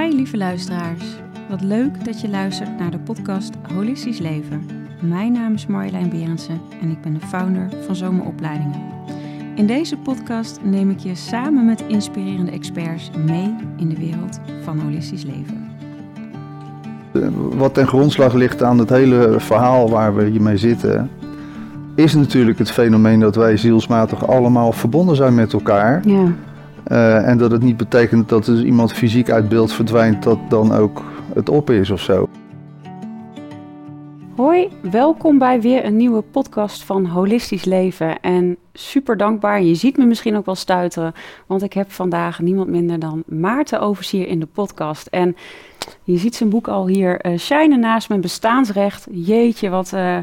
Hi lieve luisteraars. Wat leuk dat je luistert naar de podcast Holistisch Leven. Mijn naam is Marjolein Berendsen en ik ben de founder van Zomeropleidingen. In deze podcast neem ik je samen met inspirerende experts mee in de wereld van holistisch leven. Wat ten grondslag ligt aan het hele verhaal waar we hiermee zitten, is natuurlijk het fenomeen dat wij zielsmatig allemaal verbonden zijn met elkaar. Ja. Uh, en dat het niet betekent dat als iemand fysiek uit beeld verdwijnt, dat dan ook het op is of zo. Hoi, welkom bij weer een nieuwe podcast van Holistisch Leven. En super dankbaar, je ziet me misschien ook wel stuiteren, want ik heb vandaag niemand minder dan Maarten Oversier in de podcast. En je ziet zijn boek al hier uh, naast mijn bestaansrecht. Jeetje, wat... Uh,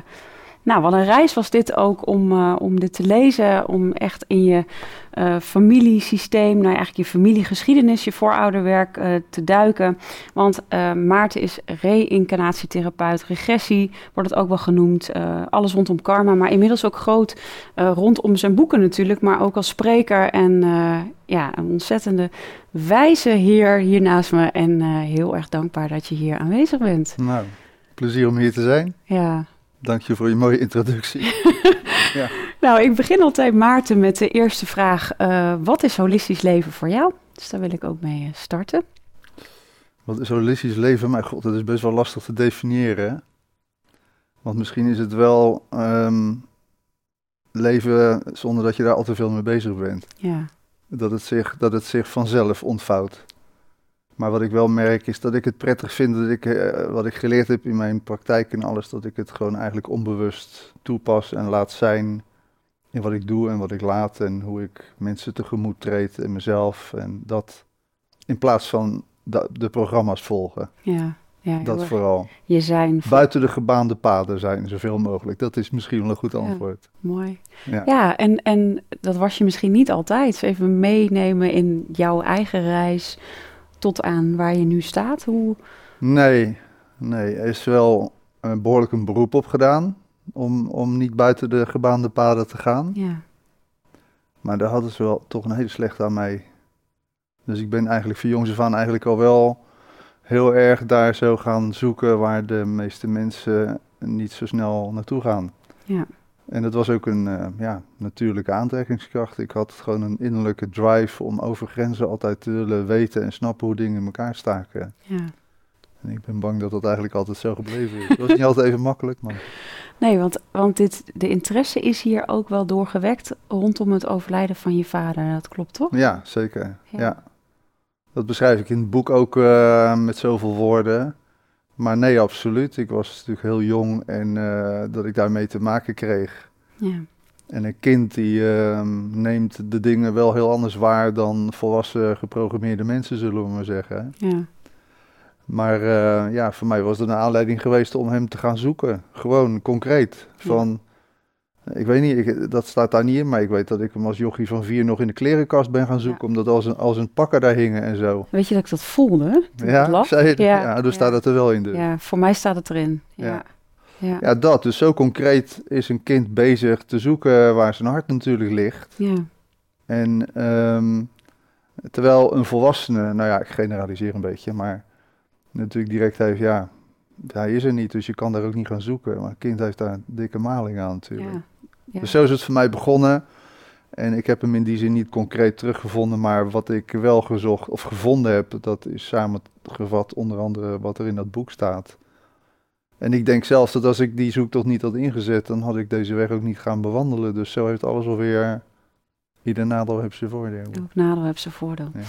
nou, wat een reis was dit ook om, uh, om dit te lezen, om echt in je uh, familiesysteem, nou eigenlijk je familiegeschiedenis, je voorouderwerk uh, te duiken. Want Maarten is reïncarnatietherapeut, regressie wordt het ook wel genoemd, alles rondom karma, maar inmiddels ook groot rondom zijn boeken natuurlijk, maar ook als spreker en ja, een ontzettende wijze heer hier naast me en heel erg dankbaar dat je hier aanwezig bent. Nou, plezier om hier te zijn. Ja, Dank je voor je mooie introductie. ja. Nou, ik begin altijd, Maarten, met de eerste vraag. Uh, wat is holistisch leven voor jou? Dus daar wil ik ook mee starten. Wat is holistisch leven? Mijn god, dat is best wel lastig te definiëren. Want misschien is het wel um, leven zonder dat je daar al te veel mee bezig bent. Ja. Dat het zich, dat het zich vanzelf ontvouwt. Maar wat ik wel merk is dat ik het prettig vind dat ik, uh, wat ik geleerd heb in mijn praktijk en alles, dat ik het gewoon eigenlijk onbewust toepas en laat zijn in wat ik doe en wat ik laat en hoe ik mensen tegemoet treed en mezelf en dat in plaats van de, de programma's volgen. Ja, ja dat vooral. Je zijn. Buiten de gebaande paden zijn, zoveel mogelijk. Dat is misschien wel een goed antwoord. Ja, mooi. Ja, ja en, en dat was je misschien niet altijd. Even meenemen in jouw eigen reis tot aan waar je nu staat? Hoe... Nee, nee, er is wel een behoorlijk een beroep op gedaan om, om niet buiten de gebaande paden te gaan. Ja. Maar daar hadden ze wel toch een hele slechte aan mij. Dus ik ben eigenlijk van jongs af aan eigenlijk al wel heel erg daar zo gaan zoeken waar de meeste mensen niet zo snel naartoe gaan. Ja. En dat was ook een uh, ja, natuurlijke aantrekkingskracht. Ik had gewoon een innerlijke drive om over grenzen altijd te willen weten en snappen hoe dingen in elkaar staken. Ja. En ik ben bang dat dat eigenlijk altijd zo gebleven is. Het was niet altijd even makkelijk, maar... Nee, want, want dit, de interesse is hier ook wel doorgewekt rondom het overlijden van je vader. Dat klopt toch? Ja, zeker. Ja. ja. Dat beschrijf ik in het boek ook uh, met zoveel woorden. Maar nee, absoluut. Ik was natuurlijk heel jong en uh, dat ik daarmee te maken kreeg. Ja. En een kind die uh, neemt de dingen wel heel anders waar dan volwassen geprogrammeerde mensen, zullen we maar zeggen. Ja. Maar uh, ja, voor mij was het een aanleiding geweest om hem te gaan zoeken. Gewoon concreet. Van. Ik weet niet, ik, dat staat daar niet in, maar ik weet dat ik hem als jochie van vier nog in de klerenkast ben gaan zoeken, ja. omdat als een, als een pakker daar hingen en zo. Weet je dat ik dat voelde? Ja, zei je, ja, ja, dus staat het er wel in. Dus. Ja, voor mij staat het erin. Ja. Ja. ja, dat. Dus zo concreet is een kind bezig te zoeken waar zijn hart natuurlijk ligt. Ja. En um, terwijl een volwassene, nou ja, ik generaliseer een beetje, maar natuurlijk direct heeft, ja, hij is er niet, dus je kan daar ook niet gaan zoeken. Maar een kind heeft daar een dikke maling aan natuurlijk. Ja. Ja. Dus zo is het voor mij begonnen. En ik heb hem in die zin niet concreet teruggevonden, maar wat ik wel gezocht of gevonden heb, dat is samengevat onder andere wat er in dat boek staat. En ik denk zelfs dat als ik die zoektocht niet had ingezet, dan had ik deze weg ook niet gaan bewandelen. Dus zo heeft alles alweer, ieder nadeel heeft zijn voordeel. Ook nadeel heeft zijn voordeel. Ja.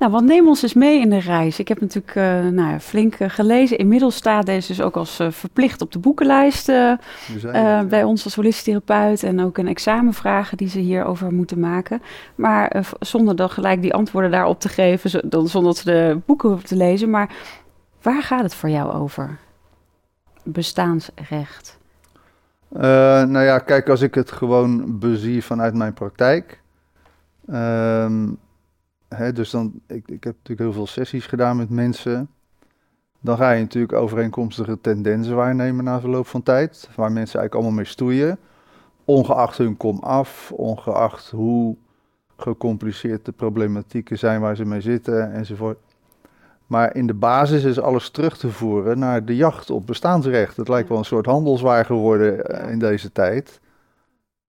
Nou, wat neem ons eens mee in de reis. Ik heb natuurlijk uh, nou flink uh, gelezen. Inmiddels staat deze dus ook als uh, verplicht op de boekenlijst bij ons als therapeut En ook een examenvragen die ze hierover moeten maken. Maar zonder dan gelijk die antwoorden daarop te geven, zonder dat ze de boeken hoeven te lezen. Maar waar gaat het voor jou over? Bestaansrecht. nou ja, kijk, als ik het gewoon bezie vanuit mijn praktijk. Um, Hè, dus dan, ik, ik heb natuurlijk heel veel sessies gedaan met mensen. Dan ga je natuurlijk overeenkomstige tendensen waarnemen na verloop van tijd. Waar mensen eigenlijk allemaal mee stoeien. Ongeacht hun kom af, ongeacht hoe gecompliceerd de problematieken zijn waar ze mee zitten enzovoort. Maar in de basis is alles terug te voeren naar de jacht op bestaansrecht. Het lijkt wel een soort handelswaar geworden eh, in deze tijd.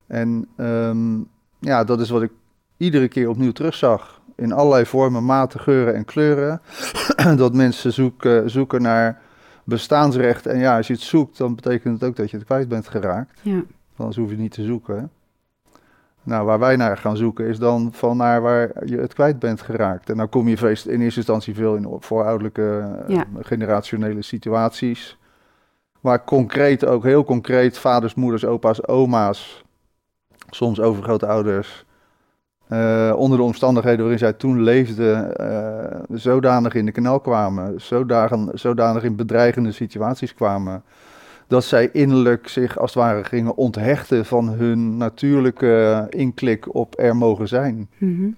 En ehm, ja, dat is wat ik iedere keer opnieuw terugzag. In allerlei vormen, maten, geuren en kleuren. dat mensen zoeken, zoeken naar bestaansrecht. En ja, als je het zoekt, dan betekent het ook dat je het kwijt bent geraakt. Ja. Anders hoef je het niet te zoeken. Nou, waar wij naar gaan zoeken is dan van naar waar je het kwijt bent geraakt. En dan kom je feest in eerste instantie veel in voorouderlijke uh, Ja. generationele situaties. Waar concreet ook heel concreet vaders, moeders, opa's, oma's, soms overgrootouders, eh, onder de omstandigheden waarin zij toen leefden, eh, zodanig in de kanaal kwamen, zodanig, zodanig in bedreigende situaties kwamen, dat zij innerlijk zich als het ware gingen onthechten van hun natuurlijke inklik op er mogen zijn. Mhm.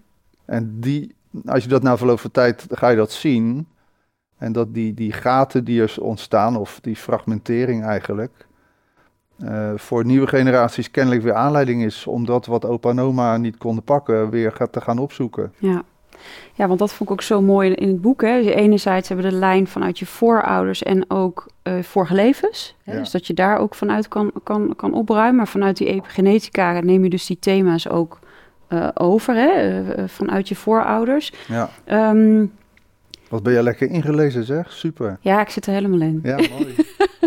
En die, als je dat na verloop van tijd, ga je dat zien. En dat die, die gaten die er ontstaan, of die fragmentering eigenlijk, eh, voor nieuwe generaties kennelijk weer aanleiding is om dat wat opa en oma niet konden pakken, weer gaat te gaan opzoeken. Ja. ja, want dat vond ik ook zo mooi in, het boek. Hè. Dus enerzijds hebben we de lijn vanuit je voorouders en ook eh, vorige levens. Hè. Ja. Dus dat je daar ook vanuit kan, kan, kan opruimen. Maar vanuit die epigenetica neem je dus die thema's ook eh, over, hè, vanuit je voorouders. Ja. Ehm, Wat ben jij lekker ingelezen zeg, super. ja, ik zit er helemaal in. Ja, mooi.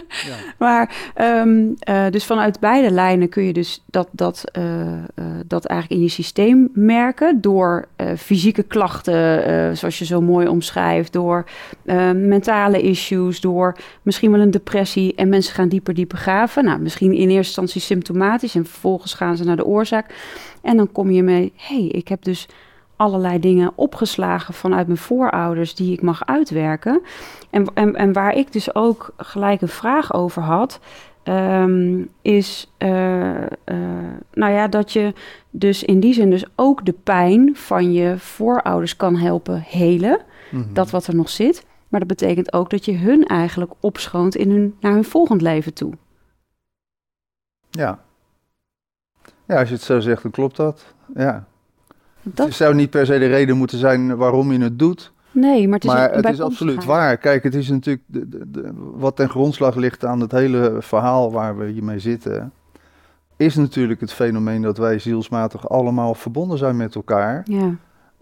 ja. Maar ehm, eh, dus vanuit beide lijnen kun je dus dat, dat, eh, eh, dat eigenlijk in je systeem merken. Door fysieke klachten, zoals je zo mooi omschrijft. Door eh, mentale issues, door misschien wel een depressie. En mensen gaan dieper, dieper graven. Nou, misschien in eerste instantie symptomatisch. En vervolgens gaan ze naar de oorzaak. En dan kom je mee, hé, hey, ik heb dus allerlei dingen opgeslagen vanuit mijn voorouders die ik mag uitwerken. En, en, en waar ik dus ook gelijk een vraag over had, ehm, is eh, eh, nou ja, dat je dus in die zin dus ook de pijn van je voorouders kan helpen helen. Mhm. Dat wat er nog zit. Maar dat betekent ook dat je hun eigenlijk opschoont in hun, naar hun volgend leven toe. Ja. Ja, als je het zo zegt, dan klopt dat. Ja. Dat, Het zou niet per se de reden moeten zijn waarom je het doet. nee, maar het is, maar het is absoluut waar. Kijk, het is natuurlijk de, de, de- wat ten grondslag ligt aan het hele verhaal waar we hiermee zitten. Is natuurlijk het fenomeen dat wij zielsmatig allemaal verbonden zijn met elkaar. Ja,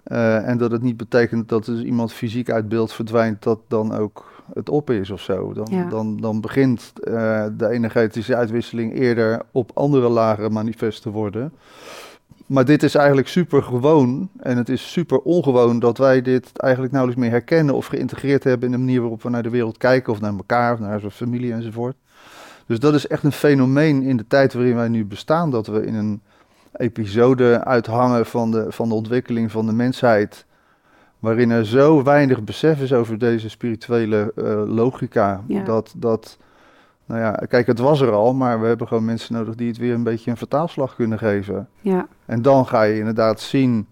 Eh, en dat het niet betekent dat als iemand fysiek uit beeld verdwijnt, dat dan ook het op is of zo. Dan, Ja. dan, dan begint eh, de energetische uitwisseling eerder op andere lagen manifest te worden. Maar dit is eigenlijk super gewoon en het is super ongewoon dat wij dit eigenlijk nauwelijks meer herkennen of geïntegreerd hebben in de manier waarop we naar de wereld kijken of naar elkaar of naar zijn familie enzovoort. Dus dat is echt een fenomeen in de tijd waarin wij nu bestaan, dat we in een episode uithangen van de, van de ontwikkeling van de mensheid, waarin er zo weinig besef is over deze spirituele eh, logica, Ja. dat, dat, nou ja, kijk, het was er al, maar we hebben gewoon mensen nodig die het weer een beetje een vertaalslag kunnen geven. ja, En dan ga je inderdaad zien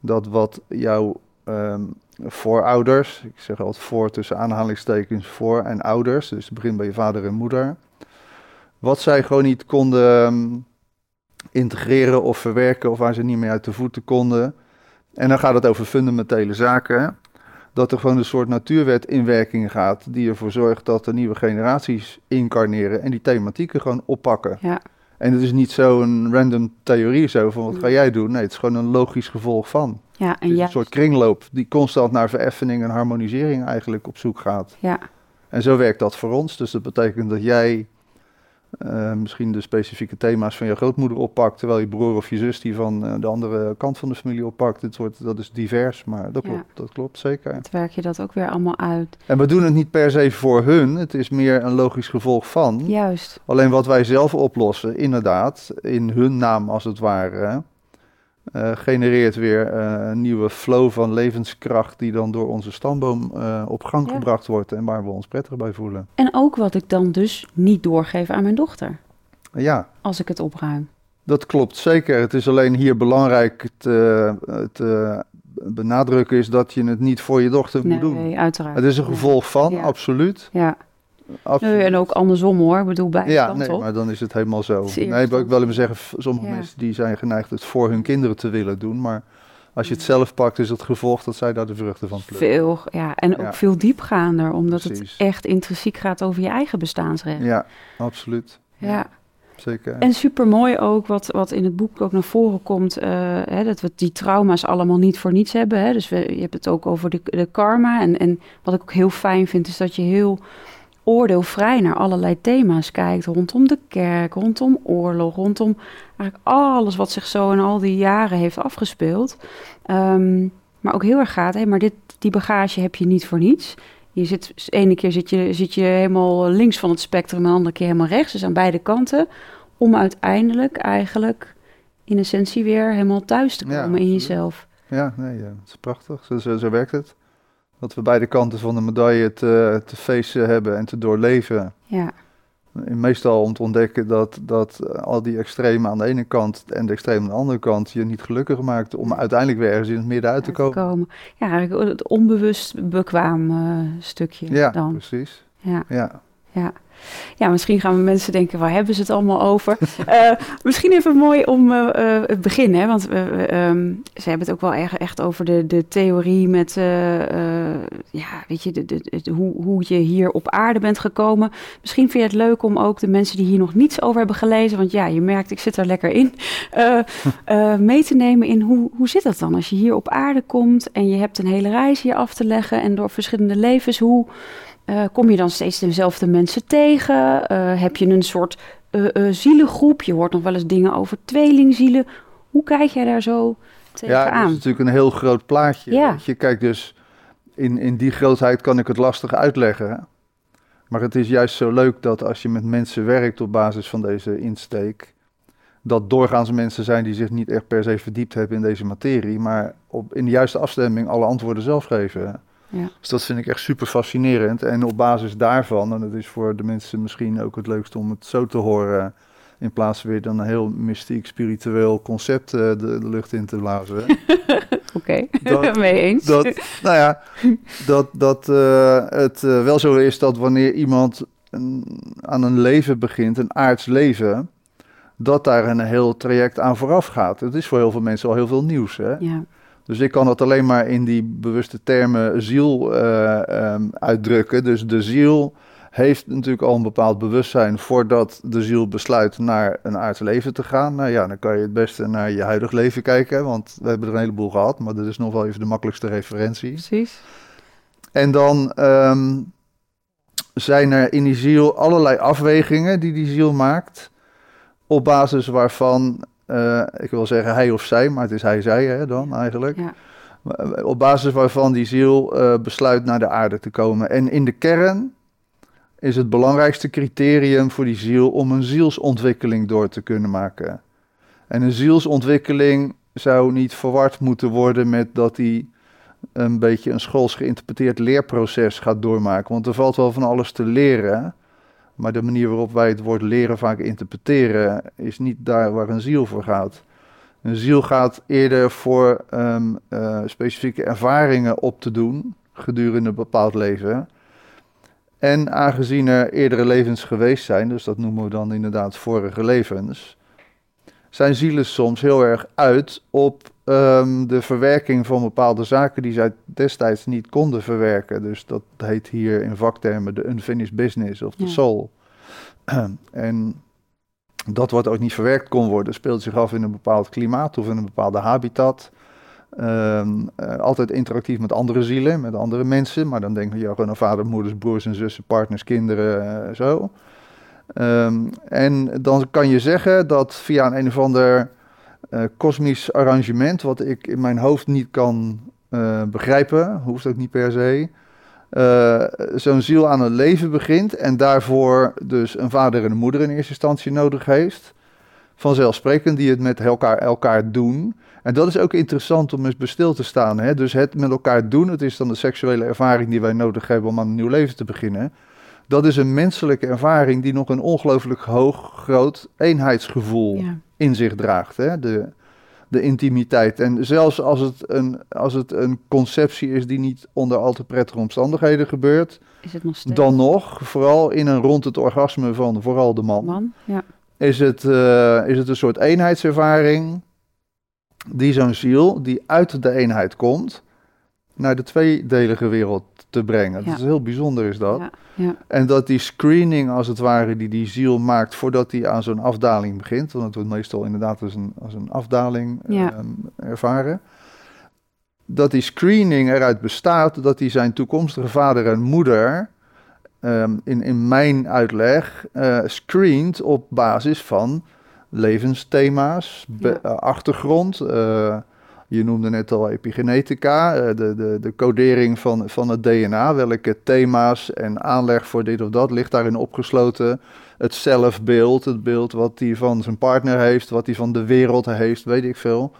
dat wat jouw ehm, voorouders, ik zeg altijd voor tussen aanhalingstekens voor en ouders, dus het begint bij je vader en moeder, wat zij gewoon niet konden ehm, integreren of verwerken of waar ze niet meer uit de voeten konden. En dan gaat het over fundamentele zaken. Dat er gewoon een soort natuurwet in werking gaat die ervoor zorgt dat de nieuwe generaties incarneren en die thematieken gewoon oppakken. ja, En het is niet zo'n random theorie zo van wat ga Nee. jij doen. Nee, het is gewoon een logisch gevolg van. En ja, een soort kringloop die constant naar vereffening en harmonisering eigenlijk op zoek gaat. ja, En zo werkt dat voor ons. Dus dat betekent dat jij eh, misschien de specifieke thema's van je grootmoeder oppakt, terwijl je broer of je zus die van eh, de andere kant van de familie oppakt. Het wordt, dat is divers, maar dat Ja. klopt, dat klopt zeker. het werk je dat ook weer allemaal uit. En we doen het niet per se voor hun, het is meer een logisch gevolg van. Juist, Alleen wat wij zelf oplossen, inderdaad, in hun naam als het ware, eh, genereert weer eh, een nieuwe flow van levenskracht die dan door onze stamboom eh, op gang Ja. gebracht wordt en waar we ons prettig bij voelen. En ook wat ik dan dus niet doorgeef aan mijn dochter, Ja, als ik het opruim. dat klopt zeker. Het is alleen hier belangrijk te, te benadrukken is dat je het niet voor je dochter moet doen. Nee, uiteraard. Het is een gevolg van, Ja. absoluut. Ja, absoluut. nee, en ook andersom hoor. Ik bedoel, beide Ja, kanten nee, op. maar dan is het helemaal zo. Nee, ik wil even zeggen, sommige Ja. mensen die zijn geneigd het voor hun kinderen te willen doen, maar Als je het zelf pakt, is het gevolg dat zij daar de vruchten van plukken. Veel, ja. En ook Ja. veel diepgaander, omdat Precies. het echt intrinsiek gaat over je eigen bestaansrecht. Ja, absoluut. ja. Zeker. En super mooi ook, wat, wat in het boek ook naar voren komt, eh, hè, dat we die trauma's allemaal niet voor niets hebben. Hè? Dus we, je hebt het ook over de, de karma. En, en wat ik ook heel fijn vind, is dat je heel oordeelvrij naar allerlei thema's kijkt. Rondom de kerk, rondom oorlog, rondom eigenlijk alles wat zich zo in al die jaren heeft afgespeeld. Ehm, maar ook heel erg gaat, hé, maar dit, die bagage heb je niet voor niets. Je zit, de ene keer zit je, zit je helemaal links van het spectrum, en de andere keer helemaal rechts. Dus aan beide kanten. Om uiteindelijk eigenlijk in essentie weer helemaal thuis te Ja, komen in jezelf. Ja, nee, ja, dat is prachtig. Zo, zo, zo werkt het. Dat we beide kanten van de medaille te, te facen hebben en te doorleven. Ja, En meestal om te ontdekken dat, dat al die extremen aan de ene kant en de extremen aan de andere kant je niet gelukkig maakt om uiteindelijk weer ergens in het midden uit te komen. Ja, het onbewust bekwaam eh, stukje Ja, dan. precies. Ja. Ja. Ja. Ja, misschien gaan we mensen denken, waar hebben ze het allemaal over? Eh, misschien even mooi om eh, eh, het begin, hè? want ehm, ze hebben het ook wel erg, echt over de, de theorie met, ja, weet je, de, de, de- hoe, hoe je hier op aarde bent gekomen. Misschien vind je het leuk om ook de mensen die hier nog niets over hebben gelezen, want ja, je merkt, ik zit er lekker in, mee te nemen in hoe, hoe zit dat dan als je hier op aarde komt en je hebt een hele reis hier af te leggen en door verschillende levens, hoe... Eh, kom je dan steeds dezelfde mensen tegen? Eh, heb je een soort eh zielengroep? Je hoort nog wel eens dingen over tweelingzielen. Hoe kijk jij daar zo ja, dat tegenaan? is natuurlijk een heel groot plaatje. Ja. Je kijkt dus, in, in die grootheid kan ik het lastig uitleggen. Maar het is juist zo leuk dat als je met mensen werkt op basis van deze insteek, dat doorgaans mensen zijn die zich niet echt per se verdiept hebben in deze materie, maar op, in de juiste afstemming alle antwoorden zelf geven. Ja. Dus dat vind ik echt super fascinerend. En op basis daarvan, en dat is voor de mensen misschien ook het leukste om het zo te horen, in plaats van weer dan een heel mystiek, spiritueel concept eh, de, de lucht in te blazen. Oké, mee eens. dat, nou ja, dat, dat eh, het eh, wel zo is dat wanneer iemand een- aan een leven begint, een aards leven, dat daar een heel traject aan vooraf gaat. Het is voor heel veel mensen al heel veel nieuws. Hè? Ja, Dus ik kan dat alleen maar in die bewuste termen ziel eh, ehm, uitdrukken. Dus de ziel heeft natuurlijk al een bepaald bewustzijn voordat de ziel besluit naar een aards leven te gaan. Nou ja, dan kan je het beste naar je huidig leven kijken, want we hebben er een heleboel gehad, maar dat is nog wel even de makkelijkste referentie. precies. En dan ehm, zijn er in die ziel allerlei afwegingen die die ziel maakt, op basis waarvan, eh, ik wil zeggen hij of zij, maar het is hij-zij hè, dan eigenlijk. Ja. Op basis waarvan die ziel eh, besluit naar de aarde te komen. En in de kern is het belangrijkste criterium voor die ziel om een zielsontwikkeling door te kunnen maken. En een zielsontwikkeling zou niet verward moeten worden met dat hij een beetje een schools geïnterpreteerd leerproces gaat doormaken. Want er valt wel van alles te leren. Maar de manier waarop wij het woord leren vaak interpreteren is niet daar waar een ziel voor gaat. Een ziel gaat eerder voor ehm, eh, specifieke ervaringen op te doen gedurende een bepaald leven. En aangezien er eerdere levens geweest zijn, dus dat noemen we dan inderdaad vorige levens, zijn zielen soms heel erg uit op ehm, de verwerking van bepaalde zaken die zij destijds niet konden verwerken. Dus dat heet hier in vaktermen de unfinished business of de Ja. soul. en dat wat ook niet verwerkt kon worden, speelt zich af in een bepaald klimaat of in een bepaalde habitat. Ehm, eh, altijd interactief met andere zielen, met andere mensen. Maar dan denk je gewoon aan vader, moeders, broers en zussen, partners, kinderen, eh, zo. Ehm, en dan kan je zeggen dat via een, een of ander eh, kosmisch arrangement, wat ik in mijn hoofd niet kan eh, begrijpen, hoeft ook niet per se, eh, zo'n ziel aan het leven begint en daarvoor dus een vader en een moeder in eerste instantie nodig heeft. Vanzelfsprekend die het met elkaar, elkaar doen. En dat is ook interessant om eens bij stil te staan. Hè? Dus het met elkaar doen, het is dan de seksuele ervaring die wij nodig hebben om aan een nieuw leven te beginnen. Dat is een menselijke ervaring die nog een ongelooflijk hoog, groot eenheidsgevoel Ja. In zich draagt. Hè? De, de intimiteit. En zelfs als het, een, als het een conceptie is die niet onder al te prettige omstandigheden gebeurt, Is het nog steeds dan nog, vooral in en rond het orgasme van vooral de man, man? Ja. is het, eh, is het een soort eenheidservaring die zo'n ziel, die uit de eenheid komt, naar de tweedelige wereld te brengen. Ja. Dat is heel bijzonder is dat. Ja, ja, En dat die screening als het ware die die ziel maakt voordat hij aan zo'n afdaling begint, want het wordt meestal inderdaad als een, als een afdaling Ja. ehm, ervaren, dat die screening eruit bestaat dat hij zijn toekomstige vader en moeder ehm, in, in mijn uitleg eh screent op basis van levensthema's, eh, achtergrond. eh, je noemde net al epigenetica, eh, de, de, de codering van, van het DNA. Welke thema's en aanleg voor dit of dat ligt daarin opgesloten. Het zelfbeeld, het beeld wat hij van zijn partner heeft, wat hij van de wereld heeft, weet ik veel.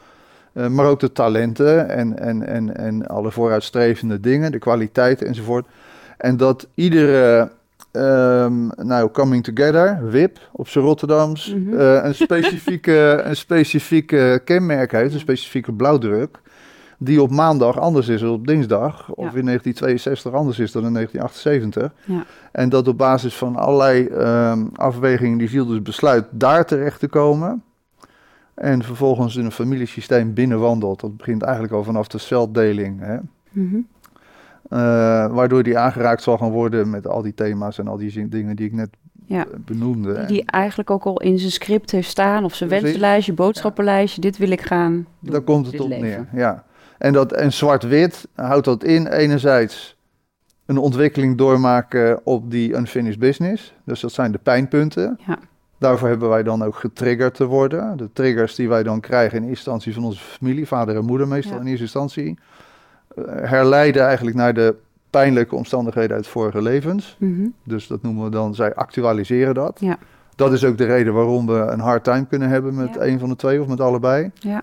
Eh, maar ook de talenten en, en, en, en alle vooruitstrevende dingen, de kwaliteiten enzovoort. En dat iedere ehm, nou, coming together, WIP op zijn Rotterdams, Mhm. eh, een, specifieke, een specifieke kenmerk heeft, een specifieke blauwdruk, die op maandag anders is dan op dinsdag, of in 1962 anders is dan in 1978. Ja. En dat op basis van allerlei ehm, afwegingen die ziel dus besluit daar terecht te komen. En vervolgens in een familiesysteem binnenwandelt. Dat begint eigenlijk al vanaf de celdeling. Hè? Mhm. Eh, waardoor die aangeraakt zal gaan worden met al die thema's en al die zin- dingen die ik net Ja. eh, benoemde. Die, die eigenlijk ook al in zijn script heeft staan, of zijn wensenlijstje, boodschappenlijstje, dit wil ik gaan doen, Daar komt het op leven. neer. Ja. En, dat, en zwart-wit houdt dat in enerzijds een ontwikkeling doormaken op die unfinished business. Dus dat zijn de pijnpunten. Ja. Daarvoor hebben wij dan ook getriggerd te worden. De triggers die wij dan krijgen in instantie van onze familie, vader en moeder meestal Ja. in eerste instantie, herleiden eigenlijk naar de pijnlijke omstandigheden uit vorige levens. Mhm. Dus dat noemen we dan, zij actualiseren dat. Ja. Dat is ook de reden waarom we een hard time kunnen hebben met Ja. een van de twee of met allebei. Ja.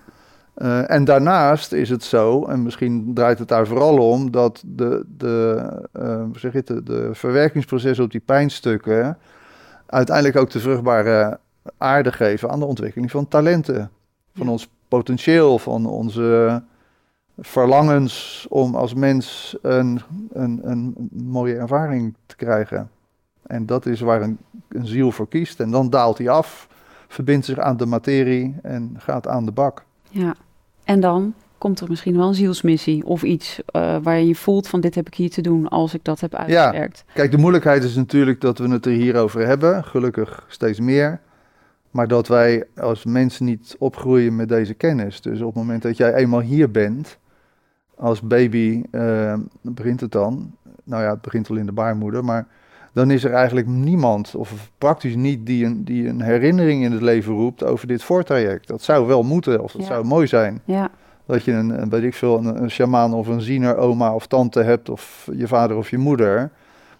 Eh, en daarnaast is het zo, en misschien draait het daar vooral om, dat de, de, hoe zeg het, de, de verwerkingsprocessen op die pijnstukken uiteindelijk ook de vruchtbare aarde geven aan de ontwikkeling van talenten. Van ons potentieel, van onze verlangens om als mens een, een, een mooie ervaring te krijgen. En dat is waar een, een ziel voor kiest. En dan daalt hij af, verbindt zich aan de materie en gaat aan de bak. Ja. En dan komt er misschien wel een zielsmissie of iets eh, waar je voelt van dit heb ik hier te doen als ik dat heb uitgewerkt. Kijk, de moeilijkheid is natuurlijk dat we het er hier over hebben, gelukkig steeds meer. Maar dat wij als mensen niet opgroeien met deze kennis. Dus op het moment dat jij eenmaal hier bent, als baby, eh, begint het dan. Nou ja, het begint al in de baarmoeder, maar dan is er eigenlijk niemand, of praktisch niet, die een, die een herinnering in het leven roept over dit voortraject. Dat zou wel moeten, of dat Ja. zou mooi zijn. Ja. Dat je een, een weet ik veel, een, een shamaan of een ziener, oma of tante hebt, of je vader of je moeder,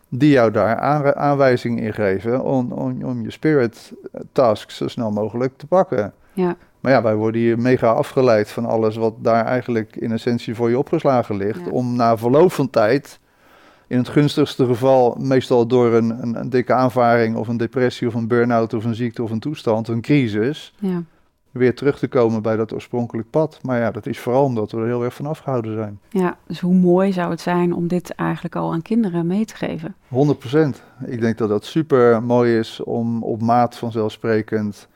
die jou daar aan, aanwijzingen in geven om, om, om je spirit tasks zo snel mogelijk te pakken. Ja. Maar ja, wij worden hier mega afgeleid van alles wat daar eigenlijk in essentie voor je opgeslagen ligt. Ja. Om na verloop van tijd, in het gunstigste geval meestal door een, een, een dikke aanvaring of een depressie of een burn-out of een ziekte of een toestand, een crisis, Ja. weer terug te komen bij dat oorspronkelijk pad. Maar ja, dat is vooral omdat we er heel erg van afgehouden zijn. ja. Dus hoe mooi zou het zijn om dit eigenlijk al aan kinderen mee te geven? 100% Ik denk dat dat super mooi is om op maat vanzelfsprekend.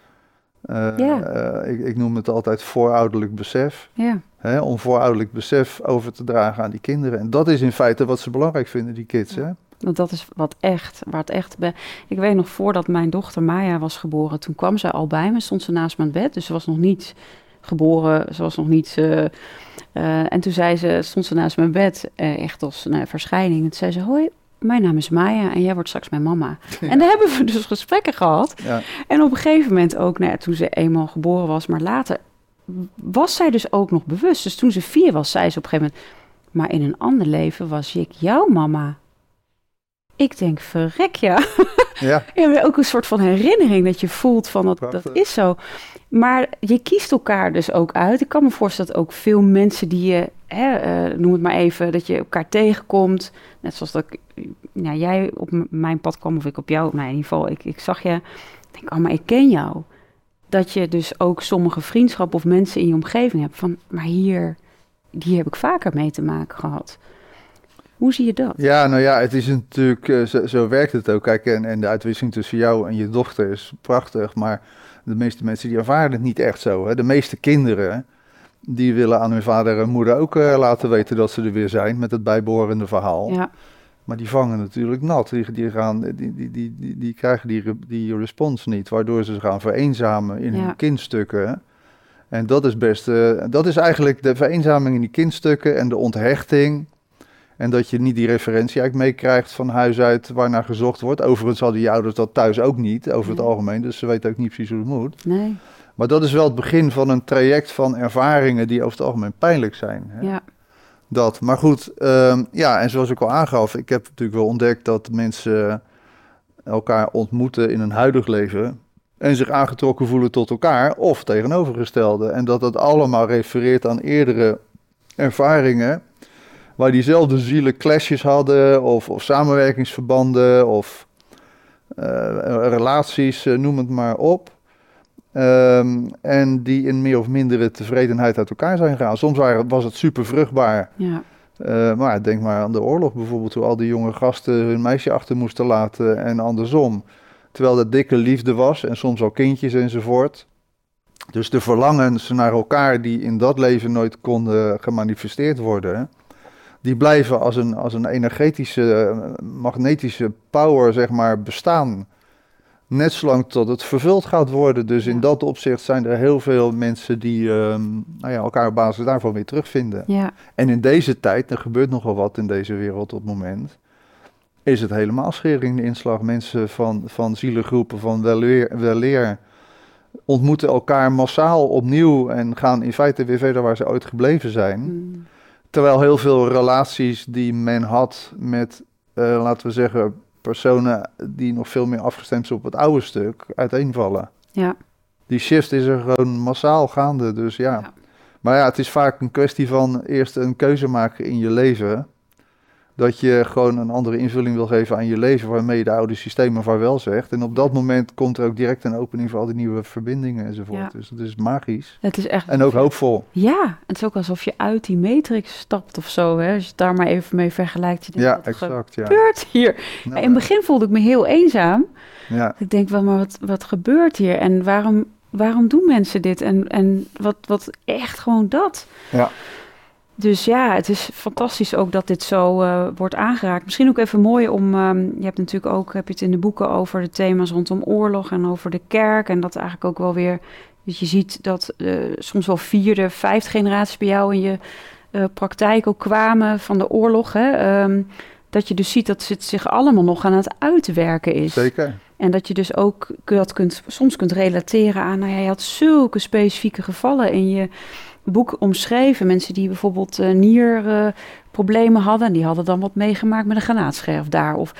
Eh, Ja. eh, ik, ik noem het altijd voorouderlijk besef. Ja. Hè, om voorouderlijk besef over te dragen aan die kinderen. En dat is in feite wat ze belangrijk vinden, die kids. Hè? Want dat is wat echt, waar het echt... Be ik weet nog, voordat mijn dochter Maya was geboren, toen kwam zij al bij me, stond ze naast mijn bed. Dus ze was nog niet geboren, ze was nog niet... eh, eh, en toen zei ze, stond ze naast mijn bed, eh, echt als een verschijning. En toen zei ze, hoi, mijn naam is Maya en jij wordt straks mijn mama. En daar hebben we dus gesprekken gehad. Ja. En op een gegeven moment ook, nou ja, toen ze eenmaal geboren was, maar later was zij dus ook nog bewust. Dus toen ze vier was, zei ze op een gegeven moment, maar in een ander leven was ik jouw mama. Ik denk, verrek ja. ja, Ja, ook een soort van herinnering dat je voelt van dat, dat is zo. Maar je kiest elkaar dus ook uit. Ik kan me voorstellen dat ook veel mensen die je, hè, eh, noem het maar even, dat je elkaar tegenkomt. Net zoals dat nou, jij op mijn pad kwam of ik op jou. Nou, in ieder geval, ik, ik zag je. Ik denk, oh, maar ik ken jou. Dat je dus ook sommige vriendschappen of mensen in je omgeving hebt van, maar hier, die heb ik vaker mee te maken gehad. Hoe zie je dat? ja, nou ja, het is natuurlijk, eh, zo, zo werkt het ook. Kijk, en, en de uitwisseling tussen jou en je dochter is prachtig, maar de meeste mensen die ervaren het niet echt zo. Hè? De meeste kinderen, die willen aan hun vader en moeder ook eh, laten weten dat ze er weer zijn met het bijbehorende verhaal. Ja, Maar die vangen natuurlijk nat. Die, die, gaan, die, die, die, die, krijgen die, die respons niet, waardoor ze gaan vereenzamen in Ja. hun kindstukken. En dat is best, eh, dat is eigenlijk de vereenzaming in die kindstukken en de onthechting. En dat je niet die referentie eigenlijk meekrijgt van huis uit waarnaar gezocht wordt. Overigens hadden je ouders dat thuis ook niet, over het algemeen. Dus ze weten ook niet precies hoe het moet. nee, Maar dat is wel het begin van een traject van ervaringen die over het algemeen pijnlijk zijn. Hè? ja, Dat, maar goed, ehm, ja, en zoals ik al aangaf, ik heb natuurlijk wel ontdekt dat mensen elkaar ontmoeten in een huidig leven en zich aangetrokken voelen tot elkaar of tegenovergestelde. En dat dat allemaal refereert aan eerdere ervaringen waar diezelfde zielen clashes hadden of, of samenwerkingsverbanden of eh, relaties, eh, noem het maar op. Ehm, en die in meer of mindere tevredenheid uit elkaar zijn gegaan. Soms waren, was het super vruchtbaar. ja, Eh, maar denk maar aan de oorlog bijvoorbeeld, hoe al die jonge gasten hun meisje achter moesten laten en andersom. Terwijl dat dikke liefde was en soms al kindjes enzovoort. Dus de verlangens naar elkaar die in dat leven nooit konden gemanifesteerd worden, die blijven als een, als een energetische, magnetische power, zeg maar, bestaan. Net zolang tot het vervuld gaat worden. Dus in Ja. dat opzicht zijn er heel veel mensen die ehm, nou ja, elkaar op basis daarvan weer terugvinden. ja, En in deze tijd, er gebeurt nogal wat in deze wereld op het moment, is het helemaal schering de inslag. Mensen van, van zielengroepen, van weleer, weleer ontmoeten elkaar massaal opnieuw en gaan in feite weer verder waar ze ooit gebleven zijn. mm, Terwijl heel veel relaties die men had met, eh, laten we zeggen, personen die nog veel meer afgestemd zijn op het oude stuk, uiteenvallen. ja, Die shift is er gewoon massaal gaande, dus ja. Ja. Maar ja, het is vaak een kwestie van eerst een keuze maken in je leven. Dat je gewoon een andere invulling wil geven aan je leven, waarmee je de oude systemen vaarwel zegt. En op dat moment komt er ook direct een opening voor al die nieuwe verbindingen enzovoort. Ja. Dus het is magisch. het is echt... En ook hoopvol. Ja, het is ook alsof je uit die matrix stapt of zo, hè. Als je het daar maar even mee vergelijkt. Je denkt, Ja, wat exact. Ja. gebeurt hier? Nou, in het begin voelde ik me heel eenzaam. ja. Ik denk wel, maar wat, wat gebeurt hier? En waarom, waarom doen mensen dit? En, en wat, wat echt gewoon dat? Ja. Dus ja, het is fantastisch ook dat dit zo eh, wordt aangeraakt. Misschien ook even mooi om, ehm, je hebt natuurlijk ook, heb je het in de boeken over de thema's rondom oorlog en over de kerk. En dat eigenlijk ook wel weer, dat je ziet dat eh, soms wel vierde, vijfde generaties bij jou in je eh, praktijk ook kwamen van de oorlog. Hè? Ehm, dat je dus ziet dat het zich allemaal nog aan het uitwerken is. Zeker. En dat je dus ook dat kunt, soms kunt relateren aan, nou ja, je had zulke specifieke gevallen in je boek omschreven. Mensen die bijvoorbeeld eh, nierproblemen hadden, en die hadden dan wat meegemaakt met een granaatscherf daar. Of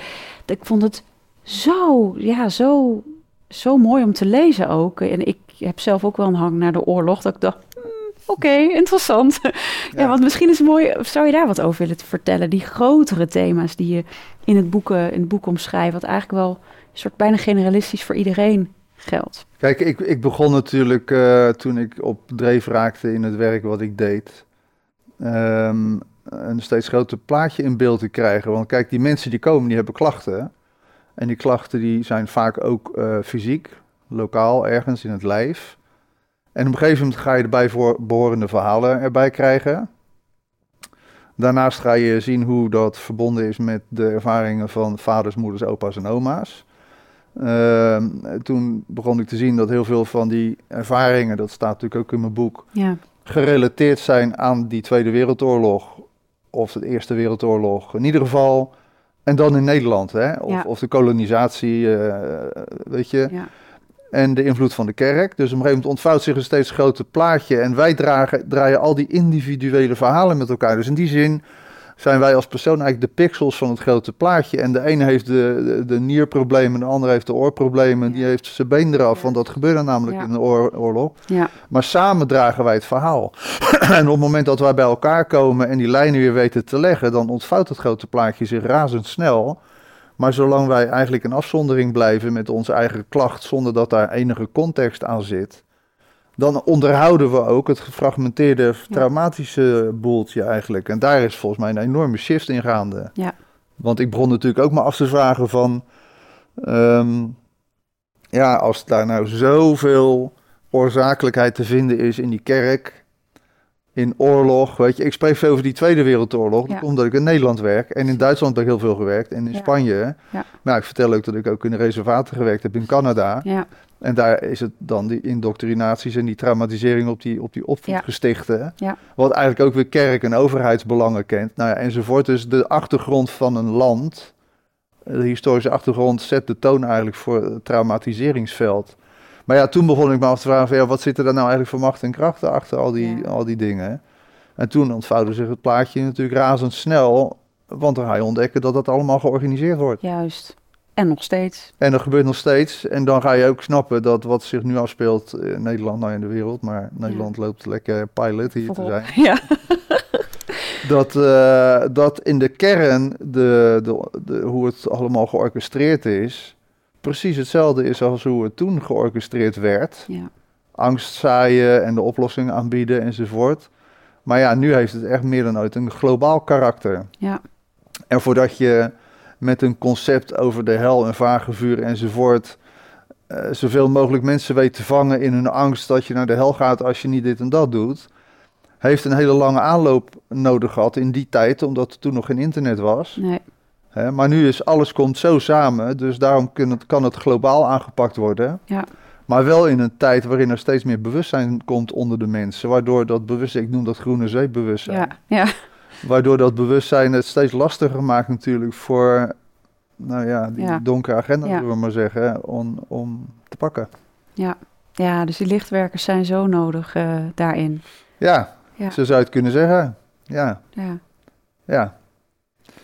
ik vond het zo, ja, zo, zo mooi om te lezen ook. En ik heb zelf ook wel een hang naar de oorlog, dat ik dacht, hmm, oké, interessant. ja. Ja. want misschien is het mooi, zou je daar wat over willen vertellen? Die grotere thema's die je in het boek, in het boek omschrijft, wat eigenlijk wel een soort bijna generalistisch voor iedereen geldt. Kijk, ik, ik begon natuurlijk eh, toen ik op dreef raakte in het werk wat ik deed. ehm, een steeds groter plaatje in beeld te krijgen. Want kijk, die mensen die komen, die hebben klachten. En die klachten die zijn vaak ook eh, fysiek, lokaal, ergens in het lijf. En op een gegeven moment ga je erbij voor behorende verhalen erbij krijgen. Daarnaast ga je zien hoe dat verbonden is met de ervaringen van vaders, moeders, opa's en oma's. Ehm, toen begon ik te zien dat heel veel van die ervaringen, dat staat natuurlijk ook in mijn boek, Ja, gerelateerd zijn aan die Tweede Wereldoorlog of de Eerste Wereldoorlog in ieder geval. En dan in Nederland, hè? Of, Ja. of de kolonisatie, eh, weet je. ja, En de invloed van de kerk. Dus op een gegeven moment ontvouwt zich een steeds groter plaatje. En wij dragen, draaien al die individuele verhalen met elkaar. Dus in die zin zijn wij als persoon eigenlijk de pixels van het grote plaatje. En de ene heeft de, de, de nierproblemen, de andere heeft de oorproblemen. Die Ja. heeft zijn been eraf, want dat gebeurde namelijk Ja. in de oor- oorlog. ja, Maar samen dragen wij het verhaal. en op het moment dat wij bij elkaar komen en die lijnen weer weten te leggen, dan ontvouwt het grote plaatje zich razendsnel. Maar zolang wij eigenlijk in afzondering blijven met onze eigen klacht, zonder dat daar enige context aan zit, dan onderhouden we ook het gefragmenteerde traumatische boeltje eigenlijk. En daar is volgens mij een enorme shift in gaande. Ja. Want ik begon natuurlijk ook maar af te vragen van, ehm, ja, als daar nou zoveel oorzakelijkheid te vinden is in die kerk, in oorlog. Weet je, ik spreek veel over die Tweede Wereldoorlog. Ja. Omdat ik in Nederland werk. En in Duitsland heb ik heel veel gewerkt. En in Ja. Spanje. Ja. Maar ik vertel ook dat ik ook in de reservaten gewerkt heb in Canada. Ja, En daar is het dan die indoctrinaties en die traumatisering op die, op die opvoedgestichten. Ja. Wat eigenlijk ook weer kerk- en overheidsbelangen kent. Nou ja, enzovoort. Dus de achtergrond van een land, de historische achtergrond, zet de toon eigenlijk voor het traumatiseringsveld. Maar ja, toen begon ik me af te vragen, van, ja, wat zit er nou eigenlijk voor macht en krachten achter al die, Ja. al die dingen? En toen ontvouwde zich het plaatje natuurlijk razendsnel, want dan ga je ontdekken dat dat allemaal georganiseerd wordt. juist. En nog steeds. En dat gebeurt nog steeds. En dan ga je ook snappen dat wat zich nu afspeelt in Nederland, nou in de wereld, maar Nederland loopt lekker pilot hier te zijn. Ja. Dat, eh, dat in de kern de, de, de, hoe het allemaal georchestreerd is, precies hetzelfde is als hoe het toen georchestreerd werd. ja. Angst zaaien en de oplossing aanbieden enzovoort. Maar ja, nu heeft het echt meer dan ooit een globaal karakter. Ja. En voordat je met een concept over de hel en vagevuur enzovoort eh, zoveel mogelijk mensen weet te vangen in hun angst dat je naar de hel gaat als je niet dit en dat doet, heeft een hele lange aanloop nodig gehad in die tijd, omdat er toen nog geen internet was. Nee. Hè, maar nu is alles komt zo samen, dus daarom kan het, kan het globaal aangepakt worden. Ja. Maar wel in een tijd waarin er steeds meer bewustzijn komt onder de mensen, waardoor dat bewustzijn, ik noem dat groene zeepbewustzijn, Ja. Ja. waardoor dat bewustzijn het steeds lastiger maakt natuurlijk voor, nou ja, die Ja. donkere agenda, Ja. zullen we maar zeggen, om, om te pakken. Ja, dus die lichtwerkers zijn zo nodig eh, daarin. Ja, Ja. zo zou je het kunnen zeggen. Ja, Ja.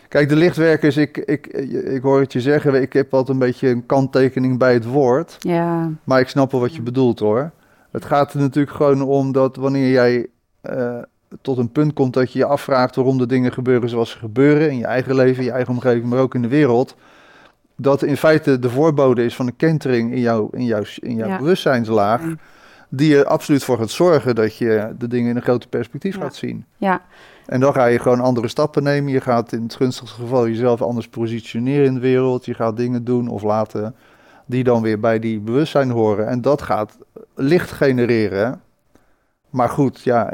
Kijk, de lichtwerkers, ik, ik, ik hoor het je zeggen, ik heb altijd een beetje een kanttekening bij het woord. Ja. Maar ik snap wel wat je bedoelt hoor. Het gaat er natuurlijk gewoon om dat wanneer jij eh, tot een punt komt dat je je afvraagt waarom de dingen gebeuren zoals ze gebeuren, in je eigen leven, in je eigen omgeving, maar ook in de wereld, dat in feite de voorbode is van een kentering in jouw, in jouw, in jouw Ja. bewustzijnslaag, die er absoluut voor gaat zorgen dat je de dingen in een groter perspectief Ja. gaat zien. Ja. En dan ga je gewoon andere stappen nemen. Je gaat in het gunstigste geval jezelf anders positioneren in de wereld. Je gaat dingen doen of laten die dan weer bij die bewustzijn horen. En dat gaat licht genereren. Maar goed, ja,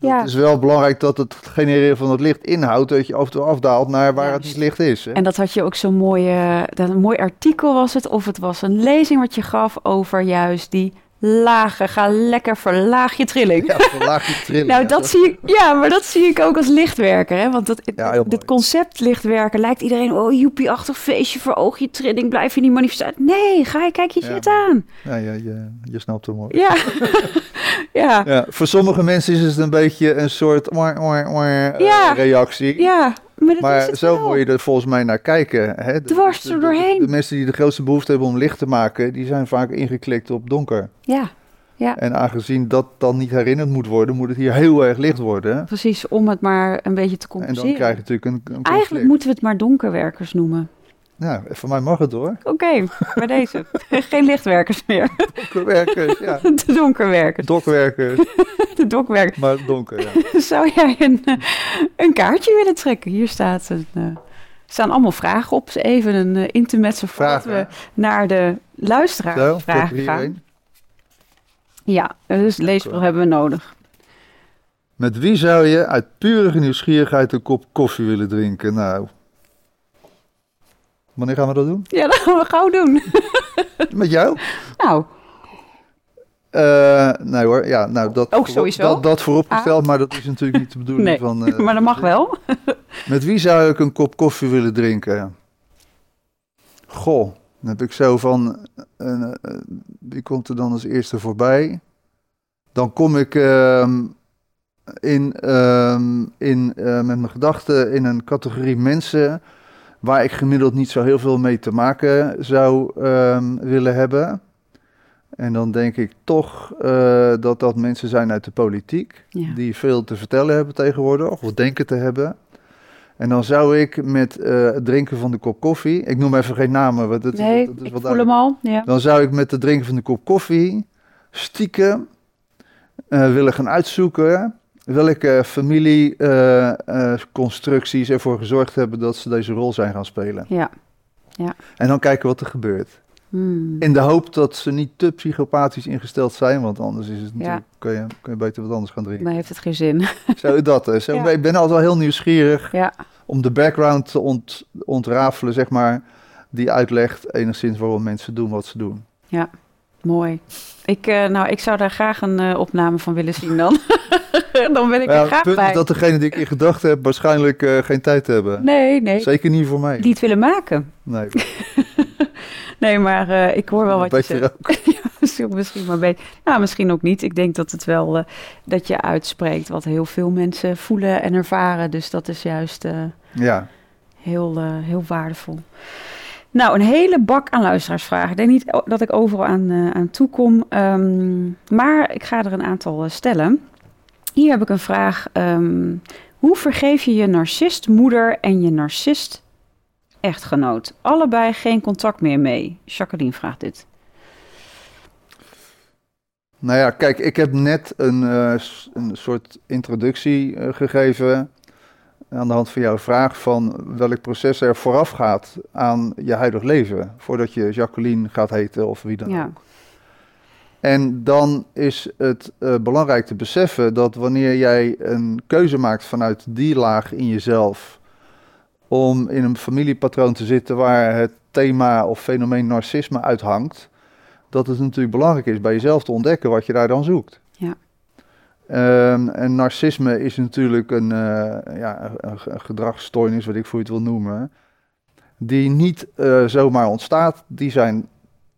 Ja. het is wel belangrijk dat het genereren van het licht inhoudt dat je af en toe afdaalt naar waar het niet licht is. Hè? En dat had je ook zo'n mooie, dat een mooi artikel was het, of het was een lezing wat je gaf over juist die lage, ga lekker verlaag je trilling. Ja, verlaag je trilling. Nou, ja, dat zie ik, ja, maar dat zie ik ook als lichtwerker. Hè? Want dat, Ja, dit concept lichtwerken lijkt iedereen, oh joepie-achtig feestje, verhoog je trilling, blijf je niet manifesteren. Nee, ga je, kijk je Ja. shit aan. Ja, ja, je, je snapt hem hoor. Ja, ja, Ja, voor sommige mensen is het een beetje een soort oor, oor, oor, eh, Ja. reactie. ja. Maar, zo moet je er volgens mij naar kijken. Hè? De- Dwars er doorheen. De, mensen die de grootste behoefte hebben om licht te maken, die zijn vaak ingeklikt op donker. Ja, En aangezien dat dan niet herinnerd moet worden, moet het hier heel erg licht worden. precies, om het maar een beetje te En dan compenseren. krijg je natuurlijk een, een. Eigenlijk moeten we het maar donkerwerkers noemen. Ja, voor mij mag het hoor. Oké, bij deze. Geen lichtwerkers meer. Donkerwerkers, ja. De donkerwerkers. Dokwerkers, De dokwerkers. maar donker, ja. Zou jij een, eh, een kaartje willen trekken? Hier staat een, eh, er staan allemaal vragen op. Even een uh, intermezzo voordat Vragen. we naar de Zo, er hier gaan. Ja, dus leesbril hebben we nodig. Met wie zou je uit pure nieuwsgierigheid een kop koffie willen drinken? Nou, wanneer gaan we dat doen? Ja, dat gaan we gauw doen. Met jou? Nou, Eh, nee hoor, ja, nou dat, Ook sowieso. dat, dat vooropgesteld, maar dat is natuurlijk niet de bedoeling nee, van... eh, maar dat mag wel. Met wie zou ik een kop koffie willen drinken? Goh, dan heb ik zo van, eh, wie komt er dan als eerste voorbij? Dan kom ik ehm, in, ehm, in, met mijn gedachten in een categorie mensen waar ik gemiddeld niet zo heel veel mee te maken zou ehm, willen hebben. En dan denk ik toch eh, dat dat mensen zijn uit de politiek Ja. die veel te vertellen hebben tegenwoordig, of denken te hebben. En dan zou ik met eh, het drinken van de kop koffie, ik noem even geen namen, want dat, Nee, dat is ik wel voel hem al. Ja. Dan zou ik met het drinken van de kop koffie stiekem eh, willen gaan uitzoeken welke familieconstructies ervoor gezorgd hebben dat ze deze rol zijn gaan spelen. Ja. En dan kijken wat er gebeurt. Hmm. In de hoop dat ze niet te psychopathisch ingesteld zijn, want anders is het Ja. natuurlijk, kun, je, kun je beter wat anders gaan drinken. Dan heeft het geen zin. Zo dat. Zo, Ja. Ik ben altijd wel heel nieuwsgierig ja. om de background te ont, ontrafelen, zeg maar, die uitlegt enigszins waarom mensen doen wat ze doen. Mooi. Ik, eh, nou, ik zou daar graag een eh, opname van willen zien dan. dan ben ik Ja, er het graag punt bij. is dat degene die ik in gedachten heb waarschijnlijk eh, geen tijd hebben. Nee, nee. Zeker niet voor mij. Die het willen maken. Nee, Nee, maar ik hoor wel wat je zegt. ook. Ja, misschien, misschien maar beter. Nou, misschien ook niet. Ik denk dat het wel dat je uitspreekt wat heel veel mensen voelen en ervaren. Dus dat is juist Ja, heel, heel waardevol. Nou, een hele bak aan luisteraarsvragen. Ik denk niet dat ik overal aan, eh, aan toe kom. ehm, maar ik ga er een aantal eh, stellen. Hier heb ik een vraag. ehm, hoe vergeef je je narcist moeder en je narcist echtgenoot? Allebei geen contact meer mee. Jacqueline vraagt dit. nou ja, kijk, ik heb net een, eh, een soort introductie gegeven aan de hand van jouw vraag van welk proces er vooraf gaat aan je huidig leven, voordat je Jacqueline gaat heten of wie dan Ja. ook. En dan is het eh, belangrijk te beseffen dat wanneer jij een keuze maakt vanuit die laag in jezelf, om in een familiepatroon te zitten waar het thema of fenomeen narcisme uithangt, dat het natuurlijk belangrijk is bij jezelf te ontdekken wat je daar dan zoekt. Ehm, en narcisme is natuurlijk een, eh, ja, een, gedragsstoornis, wat ik voor je het wil noemen, die niet eh, zomaar ontstaat. Die zijn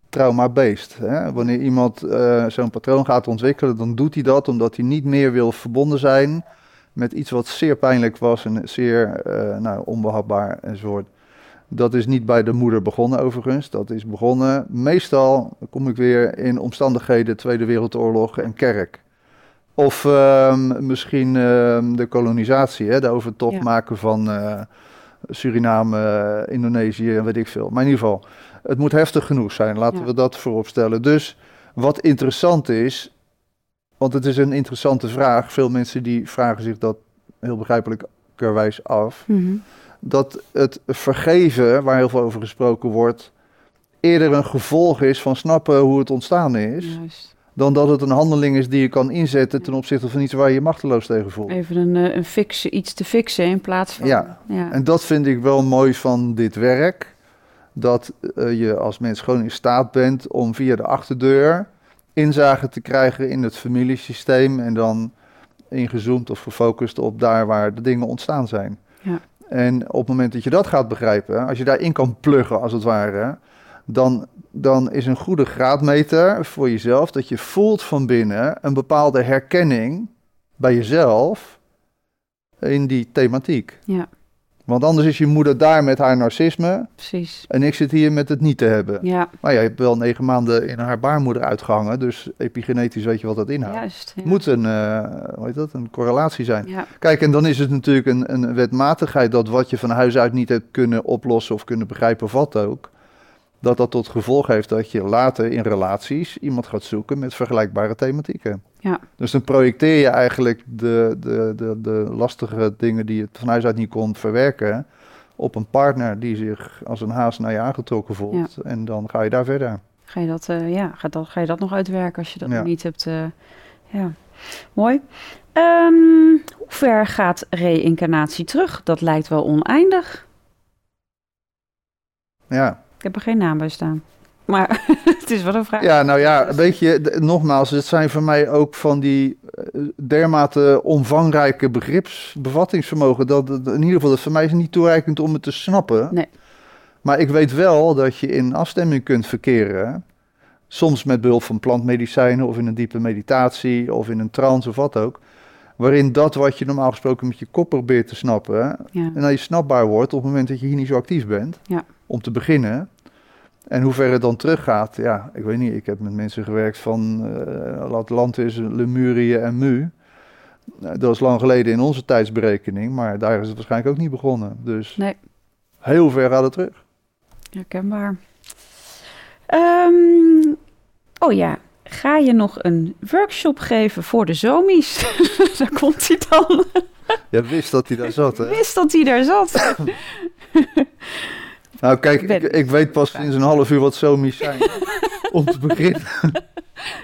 trauma-based. Wanneer iemand eh, zo'n patroon gaat ontwikkelen, dan doet hij dat omdat hij niet meer wil verbonden zijn met iets wat zeer pijnlijk was en zeer nou, onbehapbaar enzovoort. Dat is niet bij de moeder begonnen overigens. Dat is begonnen meestal, kom ik weer, in omstandigheden Tweede Wereldoorlog en kerk. Of ehm, misschien ehm, de kolonisatie, hè, de overtocht Ja. maken van eh, Suriname, eh, Indonesië en weet ik veel. Maar in ieder geval, het moet heftig genoeg zijn, laten Ja. we dat voorop stellen. Dus wat interessant is, want het is een interessante vraag. Veel mensen die vragen zich dat heel begrijpelijkerwijs af. Mhm. Dat het vergeven, waar heel veel over gesproken wordt, eerder een gevolg is van snappen hoe het ontstaan is, Juist. Dan dat het een handeling is die je kan inzetten ten opzichte van iets waar je je machteloos tegen voelt. Even een, eh, een fixen, iets te fixen in plaats van... Ja. ja. En dat vind ik wel mooi van dit werk. Dat eh, je als mens gewoon in staat bent om via de achterdeur inzage te krijgen in het familiesysteem. En dan ingezoomd of gefocust op daar waar de dingen ontstaan zijn. Ja. En op het moment dat je dat gaat begrijpen, als je daarin kan pluggen als het ware, dan, dan is een goede graadmeter voor jezelf dat je voelt van binnen een bepaalde herkenning bij jezelf in die thematiek. Ja. Want anders is je moeder daar met haar narcisme Precies. en ik zit hier met het niet te hebben. Ja, Maar ja, je hebt wel negen maanden in haar baarmoeder uitgehangen, dus epigenetisch weet je wat dat inhoudt. juist. Ja. Moet een, eh, hoe heet dat, een correlatie zijn. Ja, Kijk, en dan is het natuurlijk een, een wetmatigheid dat wat je van huis uit niet hebt kunnen oplossen of kunnen begrijpen of wat ook, dat dat tot gevolg heeft dat je later in relaties iemand gaat zoeken met vergelijkbare thematieken. Ja. Dus dan projecteer je eigenlijk de, de, de, de lastige dingen die je van huis uit niet kon verwerken op een partner die zich als een haas naar je aangetrokken voelt. En dan ga je daar verder. ga je dat, eh, ja, ga, dat, ga je dat nog uitwerken als je dat Ja. nog niet hebt? eh, ja, mooi. Ehm, hoe ver gaat reïncarnatie terug? Dat lijkt wel oneindig. Ja. Ik heb er geen naam bij staan. Maar het is wel een vraag. Ja, nou ja, weet je, nogmaals, het zijn voor mij ook van die eh, dermate omvangrijke begripsbevattingsvermogen. Dat in ieder geval, dat voor mij is niet toereikend om het te snappen. Nee. Maar ik weet wel dat je in afstemming kunt verkeren. Soms met behulp van plantmedicijnen of in een diepe meditatie of in een trance of wat ook. Waarin dat wat je normaal gesproken met je kop probeert te snappen, Ja. en dat je snapbaar wordt op het moment dat je hier niet zo actief bent. Ja. Om te beginnen. En hoe ver het dan teruggaat, ja, ik weet niet. Ik heb met mensen gewerkt van eh, Atlantis, Lemurië en Mu. Nou, dat is lang geleden in onze tijdsberekening, maar daar is het waarschijnlijk ook niet begonnen. Dus Nee. heel ver gaat het terug. Herkenbaar. Ehm, oh ja, ga je nog een workshop geven voor de zomies? Daar komt hij dan. Je wist dat hij daar zat, hè? Wist dat hij daar zat. Nou, kijk, ik, ik weet pas sinds een half uur wat somies zijn. om te beginnen.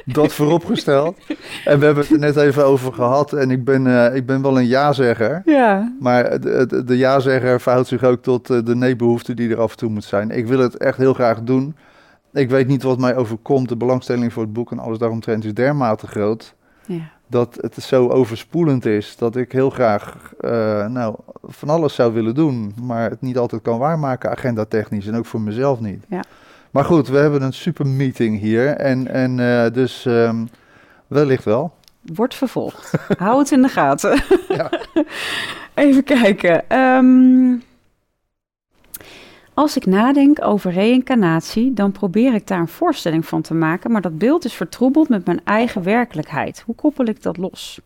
dat vooropgesteld. En we hebben het er net even over gehad. En ik ben, eh, ik ben wel een ja-zegger. Ja. Maar de, de, de ja-zegger verhoudt zich ook tot eh, de nee-behoefte die er af en toe moet zijn. Ik wil het echt heel graag doen. Ik weet niet wat mij overkomt. De belangstelling voor het boek en alles daaromtrent is dermate groot. ja. Dat het zo overspoelend is. Dat ik heel graag eh, nou, van alles zou willen doen. Maar het niet altijd kan waarmaken, agenda technisch. En ook voor mezelf niet. Ja. Maar goed, we hebben een super meeting hier. En, en eh, dus ehm, wellicht wel. Wordt vervolgd. Hou het in de gaten. Ja. Even kijken. Ehm, als ik nadenk over reïncarnatie, dan probeer ik daar een voorstelling van te maken, maar dat beeld is vertroebeld met mijn eigen werkelijkheid. Hoe koppel ik dat los?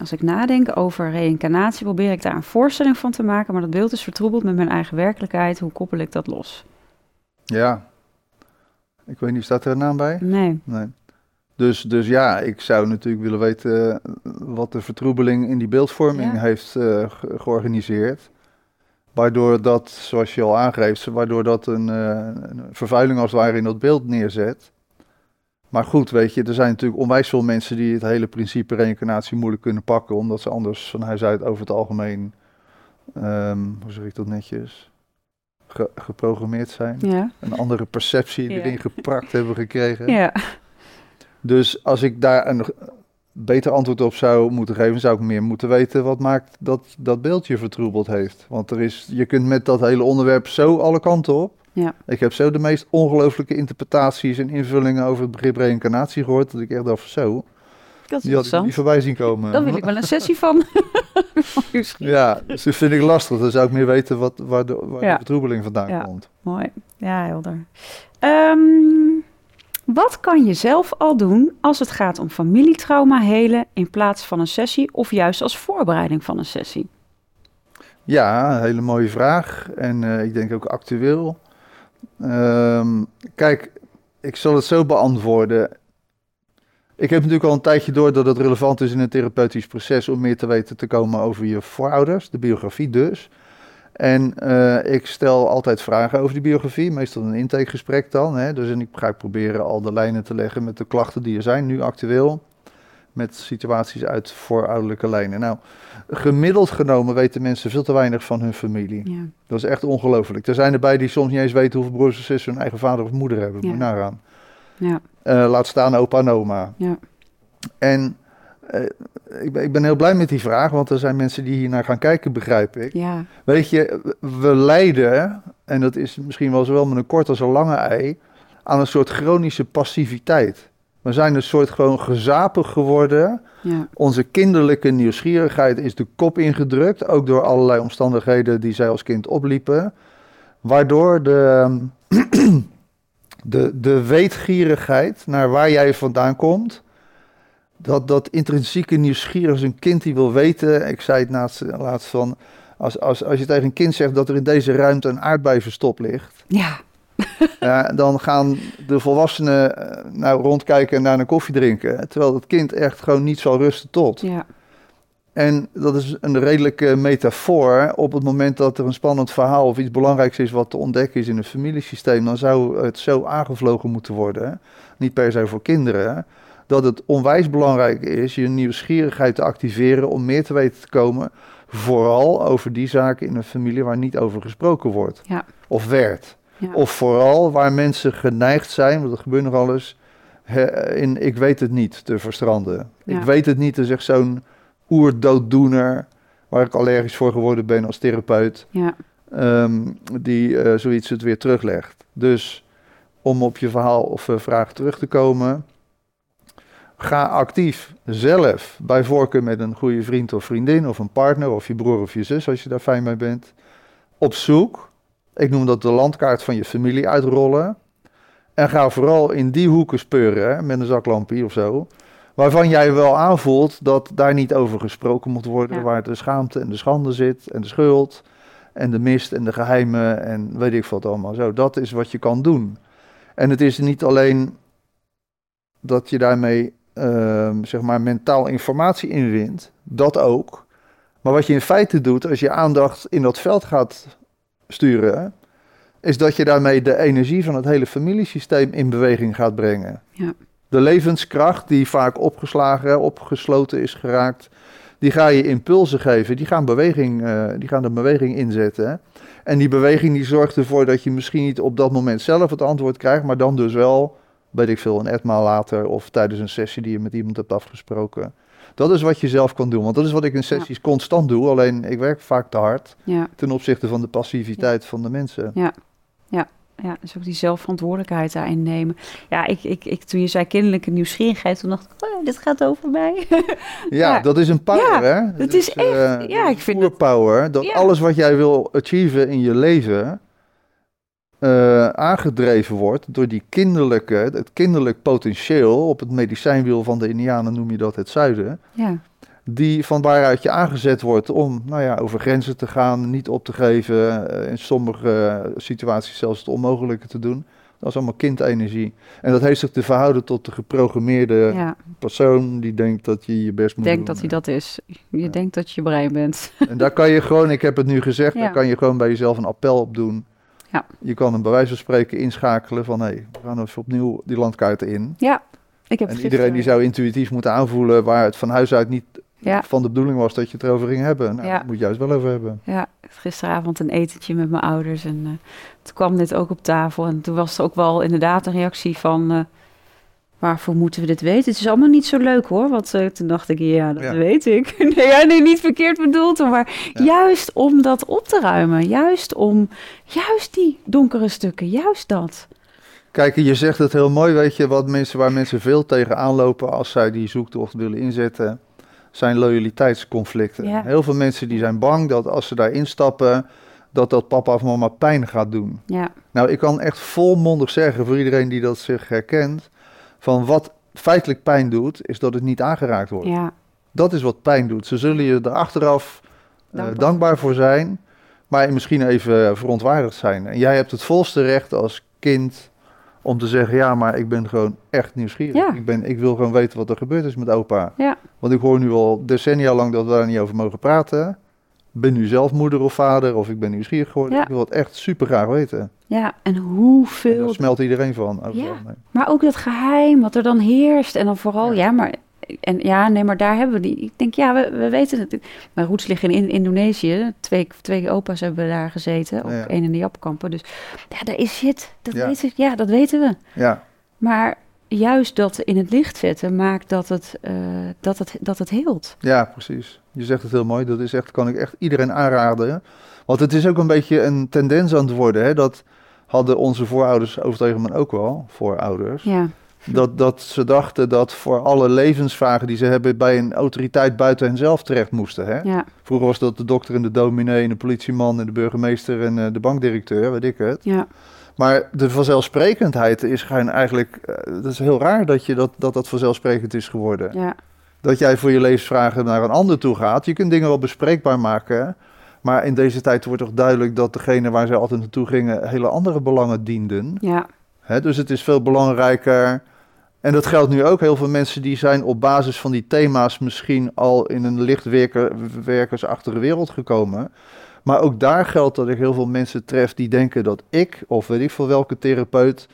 Als ik nadenk over reïncarnatie, probeer ik daar een voorstelling van te maken, maar dat beeld is vertroebeld met mijn eigen werkelijkheid. Hoe koppel ik dat los? Ja. Ik weet niet, staat er een naam bij? Nee. Nee. Dus, dus ja, ik zou natuurlijk willen weten eh, wat de vertroebeling in die beeldvorming Ja. heeft eh, ge- georganiseerd. Waardoor dat, zoals je al aangeeft, waardoor dat een, eh, een vervuiling als het ware in dat beeld neerzet. Maar goed, weet je, er zijn natuurlijk onwijs veel mensen die het hele principe reïncarnatie moeilijk kunnen pakken, omdat ze anders van huis uit over het algemeen, ehm, hoe zeg ik dat netjes, ge- geprogrammeerd zijn. Ja. Een andere perceptie Ja. erin geprakt hebben gekregen. Ja. Dus als ik daar een beter antwoord op zou moeten geven, zou ik meer moeten weten wat maakt dat dat beeldje vertroebeld heeft. Want er is, je kunt met dat hele onderwerp zo alle kanten op. Ja. Ik heb zo de meest ongelooflijke interpretaties en invullingen over het begrip reïncarnatie gehoord, dat ik echt dacht, zo, Dat is die had ik interessant. niet voorbij zien komen. Daar wil ik wel een sessie van. Ja, dus dat vind ik lastig. Dan zou ik meer weten wat, waar, de, waar Ja. de vertroebeling vandaan Ja. komt. Mooi. Ja, helder. Ehm, wat kan je zelf al doen als het gaat om familietrauma helen in plaats van een sessie of juist als voorbereiding van een sessie? Ja, een hele mooie vraag. En eh, ik denk ook actueel. Ehm, kijk, ik zal het zo beantwoorden. Ik heb natuurlijk al een tijdje door dat het relevant is in een therapeutisch proces om meer te weten te komen over je voorouders, de biografie dus. En eh, ik stel altijd vragen over die biografie, meestal een intakegesprek dan. Hè. Dus en ik ga proberen al de lijnen te leggen met de klachten die er zijn, nu actueel. Met situaties uit voorouderlijke lijnen. Nou, gemiddeld genomen weten mensen veel te weinig van hun familie. Ja. Dat is echt ongelooflijk. Er zijn erbij die soms niet eens weten hoeveel broers en zussen hun eigen vader of moeder hebben. Moet je Ja. nagaan. Ja. Eh, laat staan opa en oma. Ja. En ik, ben, ik ben heel blij met die vraag, want er zijn mensen die hier naar gaan kijken, begrijp ik. Ja. Weet je, we lijden, en dat is misschien wel zowel met een kort als een lange ei, aan een soort chronische passiviteit. We zijn een soort gewoon gezapig geworden. Ja. Onze kinderlijke nieuwsgierigheid is de kop ingedrukt, ook door allerlei omstandigheden die zij als kind opliepen. Waardoor de, de, de weetgierigheid naar waar jij vandaan komt, dat, dat intrinsieke nieuwsgierig is een kind die wil weten. Ik zei het laatst, laatst van, als, als, als je tegen een kind zegt dat er in deze ruimte een aardbei verstopt ligt, Ja. ja, dan gaan de volwassenen eh, nou rondkijken en naar een koffie drinken. Terwijl het kind echt gewoon niet zal rusten tot. Ja. En dat is een redelijke metafoor. Op het moment dat er een spannend verhaal of iets belangrijks is wat te ontdekken is in een familiesysteem, dan zou het zo aangevlogen moeten worden. Niet per se voor kinderen. Dat het onwijs belangrijk is je nieuwsgierigheid te activeren om meer te weten te komen. Vooral over die zaken in een familie waar niet over gesproken wordt. Ja. Of werd. Ja. Of vooral waar mensen geneigd zijn, want dat gebeurt nog alles, he- in ik weet het niet te verstranden. Ja. Ik weet het niet, er zegt zo'n oerdooddoener, waar ik allergisch voor geworden ben als therapeut, Ja. ehm, die eh, zoiets het weer teruglegt. Dus om op je verhaal of eh, vraag terug te komen, ga actief zelf, bij voorkeur met een goede vriend of vriendin of een partner of je broer of je zus, als je daar fijn mee bent, op zoek. Ik noem dat de landkaart van je familie uitrollen. En ga vooral in die hoeken speuren, met een zaklampje of zo, waarvan jij wel aanvoelt dat daar niet over gesproken moet worden, Ja. waar de schaamte en de schande zit en de schuld en de mist en de geheimen en weet ik wat allemaal. Zo, dat is wat je kan doen. En het is niet alleen dat je daarmee ehm, zeg maar mentaal informatie inwint, dat ook. Maar wat je in feite doet, als je aandacht in dat veld gaat sturen, is dat je daarmee de energie van het hele familiesysteem in beweging gaat brengen. Ja. De levenskracht die vaak opgeslagen, opgesloten is geraakt, die ga je impulsen geven, die gaan, beweging, uh, die gaan de beweging inzetten. En die beweging die zorgt ervoor dat je misschien niet op dat moment zelf het antwoord krijgt, maar dan dus wel, weet ik veel, een etmaal later of tijdens een sessie die je met iemand hebt afgesproken. Dat is wat je zelf kan doen. Want dat is wat ik in sessies constant doe. Alleen ik werk vaak te hard Ja, ten opzichte van de passiviteit van de mensen. ja, ja. Ja, dus ook die zelfverantwoordelijkheid daarin nemen. Ja, ik, ik, ik, toen je zei kinderlijke nieuwsgierigheid, toen dacht ik, oh, dit gaat over mij. Ja, dat is een power, Ja, hè? het is echt- eh, ja, dat ik vind power. Dat Ja. alles wat jij wil achieven in je leven eh, aangedreven wordt door die kinderlijke, het kinderlijk potentieel op het medicijnwiel van de Indianen noem je dat het zuiden. Ja, Die van waaruit je aangezet wordt om nou ja, over grenzen te gaan, niet op te geven, eh, in sommige situaties zelfs het onmogelijke te doen. Dat is allemaal kindenergie. En dat heeft zich te verhouden tot de geprogrammeerde ja. persoon die denkt dat je je best Ik moet denk doen. dat hij dat is. Je Ja. denkt dat je brein bent. En daar kan je gewoon, ik heb het nu gezegd, Ja. daar kan je gewoon bij jezelf een appel op doen. Ja. Je kan hem bij wijze van spreken inschakelen van hé, we gaan even opnieuw die landkaarten in. Ja, ik heb En iedereen die zou intuïtief moeten aanvoelen waar het van huis uit niet Ja. van de bedoeling was dat je het erover ging hebben. Nou, Ja. daar moet je juist wel over hebben. Ja, gisteravond een etentje met mijn ouders. En eh, toen kwam dit ook op tafel. En toen was er ook wel inderdaad een reactie van... eh, waarvoor moeten we dit weten? Het is allemaal niet zo leuk hoor. Want eh, toen dacht ik, ja, dat Ja. weet ik. nee, ja, nee, niet verkeerd bedoeld. hoor, Maar Ja. juist om dat op te ruimen. Juist om, juist die donkere stukken. Juist dat. Kijk, je zegt het heel mooi, weet je, wat mensen, waar mensen veel tegen aanlopen als zij die zoektocht willen inzetten, zijn loyaliteitsconflicten. Ja. Heel veel mensen die zijn bang dat als ze daar instappen, dat dat papa of mama pijn gaat doen. Ja, Nou, ik kan echt volmondig zeggen voor iedereen die dat zich herkent, van wat feitelijk pijn doet, is dat het niet aangeraakt wordt. ja, Dat is wat pijn doet. Ze zullen je er achteraf eh, Dankbaar. dankbaar voor zijn, maar misschien even verontwaardigd zijn. En jij hebt het volste recht als kind om te zeggen, ja, maar ik ben gewoon echt nieuwsgierig. Ja. Ik, ben, ik wil gewoon weten wat er gebeurd is met opa. ja, Want ik hoor nu al decennia lang dat we daar niet over mogen praten. Ik ben nu zelf moeder of vader of ik ben nieuwsgierig geworden. Ja. Ik wil het echt super graag weten. ja. En En hoeveel daar smelt iedereen van. Ja. Maar ook dat geheim wat er dan heerst. En dan vooral, Ja. ja, maar. En ja, nee, maar daar hebben we die. Ik denk, ja, we, we weten het. Mijn roots liggen in Indonesië. Twee, twee opa's hebben daar gezeten. Ook Ja. één in de Japkampen. Dus ja, daar is shit. Dat Ja. weten, ja, dat weten we. Ja, Maar juist dat in het licht zetten maakt dat het, eh, dat het, dat het heelt. ja, precies. Je zegt het heel mooi. Dat is echt, kan ik echt iedereen aanraden. Want het is ook een beetje een tendens aan het worden. Hè? Dat hadden onze voorouders over het algemeen ook wel, voorouders. Ja, Dat, dat ze dachten dat voor alle levensvragen die ze hebben bij een autoriteit buiten henzelf terecht moesten. Hè? ja, Vroeger was dat de dokter en de dominee en de politieman en de burgemeester en eh, de bankdirecteur, weet ik het. ja, Maar de vanzelfsprekendheid is eigenlijk, eh, dat is heel raar dat, je dat, dat dat vanzelfsprekend is geworden. ja, Dat jij voor je levensvragen naar een ander toe gaat. Je kunt dingen wel bespreekbaar maken, maar in deze tijd wordt toch duidelijk dat degene waar zij altijd naartoe gingen hele andere belangen dienden. ja, Hè, dus het is veel belangrijker. En dat geldt nu ook. Heel veel mensen die zijn op basis van die thema's misschien al in een lichtwerkersachtige wereld gekomen. Maar ook daar geldt dat ik heel veel mensen tref die denken dat ik, of weet ik veel welke therapeut,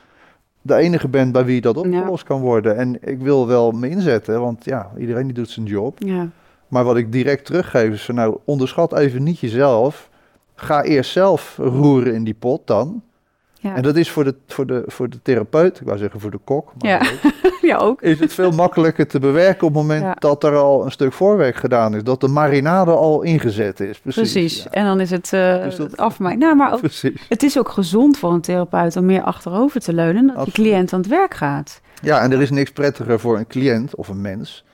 de enige ben bij wie dat opgelost kan worden. En ik wil wel me inzetten, want ja, iedereen die doet zijn job. ja, Maar wat ik direct teruggeef is van nou, onderschat even niet jezelf. Ga eerst zelf roeren in die pot dan. Ja. En dat is voor de, voor, de, voor de therapeut, ik wou zeggen voor de kok, maar Ja. ja, ook. is het veel makkelijker te bewerken op het moment Ja. dat er al een stuk voorwerk gedaan is. Dat de marinade al ingezet is. Precies. Precies. En dan is het eh Dus dat- het afmaken. Nou, maar ook. Het is ook gezond voor een therapeut om meer achterover te leunen, dat Absoluut. die cliënt aan het werk gaat. Ja, en er is niks prettiger voor een cliënt of een mens.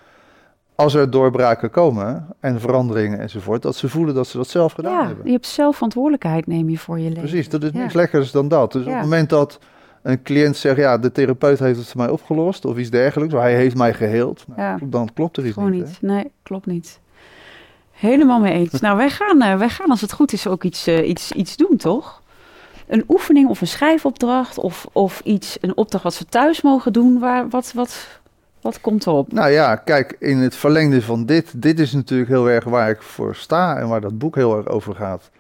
Als er doorbraken komen en veranderingen enzovoort, dat ze voelen dat ze dat zelf gedaan ja, hebben. je hebt zelf verantwoordelijkheid, neem je voor je leven. Precies, dat is Ja. niks lekkers dan dat. Dus op het moment dat een cliënt zegt, ja, de therapeut heeft het voor mij opgelost of iets dergelijks, of hij heeft mij geheeld, nou, dan klopt er iets Gewoon niet. niet. Nee, klopt niet. Helemaal mee eens. nou, wij gaan, eh, wij gaan als het goed is ook iets, eh, iets, iets doen, toch? Een oefening of een schrijfopdracht of, of iets, een opdracht wat ze thuis mogen doen. Waar, wat, wat, wat komt erop? Nou ja, kijk, in het verlengde van dit, dit is natuurlijk heel erg waar ik voor sta en waar dat boek heel erg over gaat.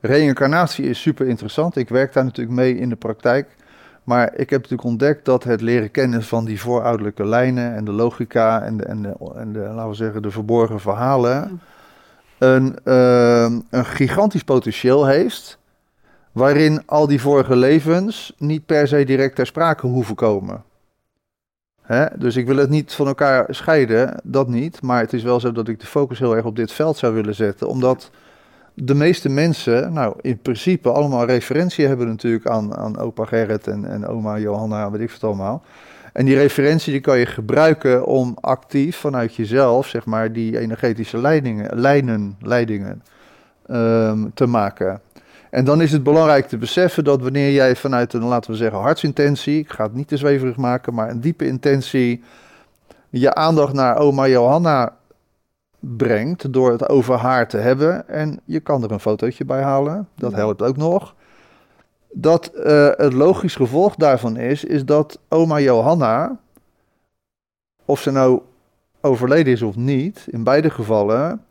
Reïncarnatie is super interessant. Ik werk daar natuurlijk mee in de praktijk. Maar ik heb natuurlijk ontdekt dat het leren kennen van die voorouderlijke lijnen en de logica en de, en de, en de laten we zeggen, de verborgen verhalen. Een, uh, een gigantisch potentieel heeft. Waarin al die vorige levens niet per se direct ter sprake hoeven komen. Dus ik wil het niet van elkaar scheiden, dat niet. Maar het is wel zo dat ik de focus heel erg op dit veld zou willen zetten. Omdat de meeste mensen, nou in principe allemaal referentie hebben natuurlijk aan, aan opa Gerrit en, en oma Johanna, weet ik het allemaal. En die referentie die kan je gebruiken om actief vanuit jezelf, zeg maar, die energetische leidingen, lijnen, leidingen um, te maken. En dan is het belangrijk te beseffen dat wanneer jij vanuit een, laten we zeggen, hartsintentie, ik ga het niet te zweverig maken, maar een diepe intentie, je aandacht naar oma Johanna brengt door het over haar te hebben. En je kan er een fotootje bij halen, dat helpt ook nog. Dat uh, het logisch gevolg daarvan is, is dat oma Johanna, of ze nou overleden is of niet, in beide gevallen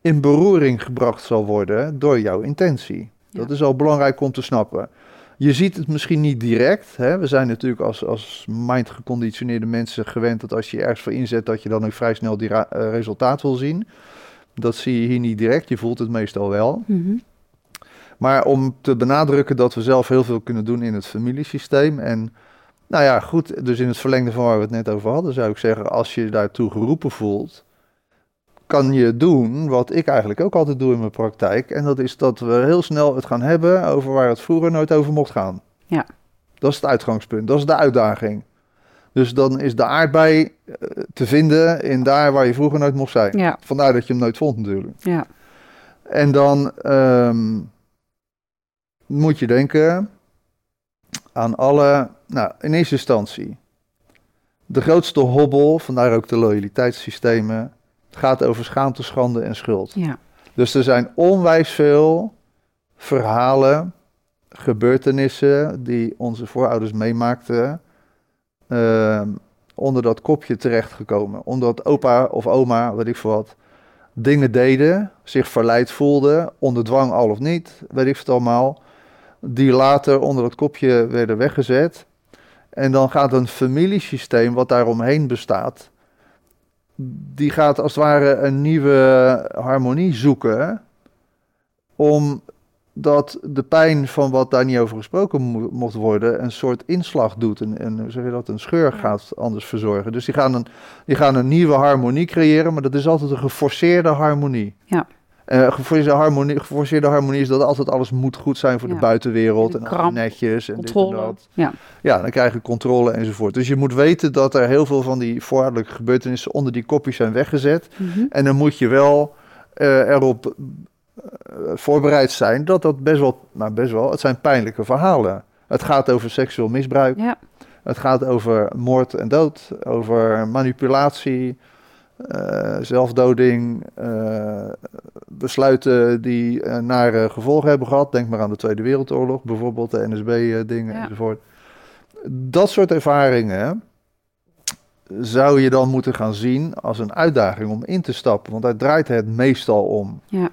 in beroering gebracht zal worden door jouw intentie. Dat is al belangrijk om te snappen. Je ziet het misschien niet direct. Hè? We zijn natuurlijk als, als mind-geconditioneerde mensen gewend dat als je ergens voor inzet, dat je dan ook vrij snel die uh, resultaat wil zien. Dat zie je hier niet direct, je voelt het meestal wel. Mhm. Maar om te benadrukken dat we zelf heel veel kunnen doen in het familiesysteem. En nou ja, goed, dus in het verlengde van waar we het net over hadden, zou ik zeggen, als je daartoe geroepen voelt, kan je doen wat ik eigenlijk ook altijd doe in mijn praktijk. En dat is dat we heel snel het gaan hebben over waar het vroeger nooit over mocht gaan. Ja. Dat is het uitgangspunt, dat is de uitdaging. Dus dan is de aardbei eh, te vinden in daar waar je vroeger nooit mocht zijn. Ja. Vandaar dat je hem nooit vond natuurlijk. Ja. En dan um, moet je denken aan alle, nou in eerste instantie, de grootste hobbel, vandaar ook de loyaliteitssystemen, gaat over schaamte, schande en schuld. Ja. Dus er zijn onwijs veel verhalen, gebeurtenissen die onze voorouders meemaakten, uh, onder dat kopje terechtgekomen. Omdat opa of oma, weet ik veel wat, dingen deden, zich verleid voelden, onder dwang al of niet, weet ik veel allemaal, die later onder dat kopje werden weggezet. En dan gaat een familiesysteem wat daaromheen bestaat, die gaat als het ware een nieuwe harmonie zoeken. Omdat de pijn van wat daar niet over gesproken mocht worden, een soort inslag doet. En, en hoe zeg je dat? Een scheur gaat anders verzorgen. Dus die gaan, een, die gaan een nieuwe harmonie creëren, maar dat is altijd een geforceerde harmonie. Ja. Uh, geforceerde, harmonie, geforceerde harmonie is dat altijd alles moet goed zijn voor Ja. de buitenwereld. De En kramp, netjes en Controle. dit en dat. Ja. Ja, dan krijg je controle enzovoort. Dus je moet weten dat er heel veel van die voorwaardelijke gebeurtenissen onder die kopjes zijn weggezet. Mhm. En dan moet je wel eh, erop eh, voorbereid zijn dat dat best wel, nou best wel, het zijn pijnlijke verhalen. Het gaat over seksueel misbruik, Ja. het gaat over moord en dood, over manipulatie, eh, zelfdoding, eh, besluiten die eh, nare gevolgen hebben gehad. Denk maar aan de Tweede Wereldoorlog, bijvoorbeeld de NSB-dingen Ja. enzovoort. Dat soort ervaringen zou je dan moeten gaan zien als een uitdaging om in te stappen, want daar draait het meestal om. Ja.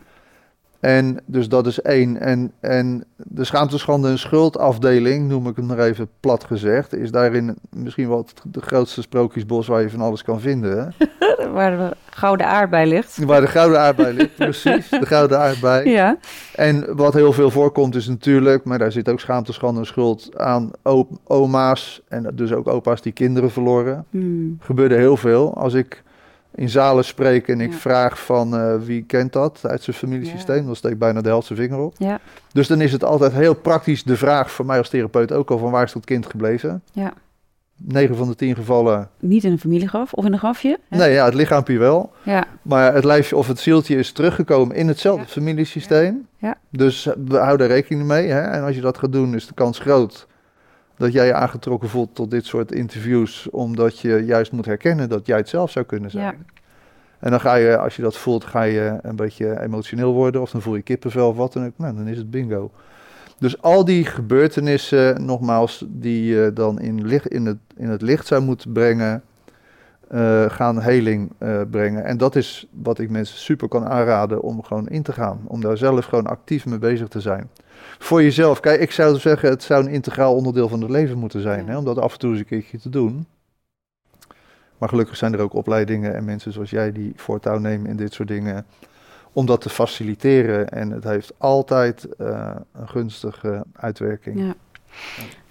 En dus dat is één. En, en de schaamte, schande en schuldafdeling, noem ik het maar even plat gezegd, is daarin misschien wel het de grootste sprookjesbos waar je van alles kan vinden. Hè? Waar de gouden aardbei ligt. Waar de gouden aardbei ligt, precies. De gouden aardbei. Ja. En wat heel veel voorkomt is natuurlijk, maar daar zit ook schaamte, schande en schuld aan oma's en dus ook opa's die kinderen verloren. Hmm. gebeurde heel veel. Als ik in zalen spreek en ik Ja. vraag van eh, wie kent dat uit zijn familiesysteem, dan steekt bijna de helft zijn vinger op. Ja. Dus dan is het altijd heel praktisch de vraag voor mij als therapeut ook al van waar is dat kind gebleven? Ja. 9 van de 10 gevallen, Niet in een familiegraf of in een grafje. hè? nee ja, het lichaampje wel, Ja. maar het lijfje of het zieltje is teruggekomen in hetzelfde Ja. familiesysteem. Ja. Dus we houden rekening mee. Hè? En als je dat gaat doen, is de kans groot dat jij je aangetrokken voelt tot dit soort interviews, omdat je juist moet herkennen dat jij het zelf zou kunnen zijn. Ja. En dan ga je, als je dat voelt, ga je een beetje emotioneel worden, of dan voel je kippenvel of wat dan ook. Nou, dan is het bingo. Dus al die gebeurtenissen, nogmaals, die je dan in, licht, in, het, in het licht zou moeten brengen, eh, gaan heling eh, brengen. En dat is wat ik mensen super kan aanraden om gewoon in te gaan. Om daar zelf gewoon actief mee bezig te zijn. Voor jezelf, kijk, ik zou zeggen, het zou een integraal onderdeel van het leven moeten zijn. Ja. Hè, om dat af en toe eens een keertje te doen. Maar gelukkig zijn er ook opleidingen en mensen zoals jij die voortouw nemen in dit soort dingen. Om dat te faciliteren. En het heeft altijd eh, een gunstige uitwerking. Ja.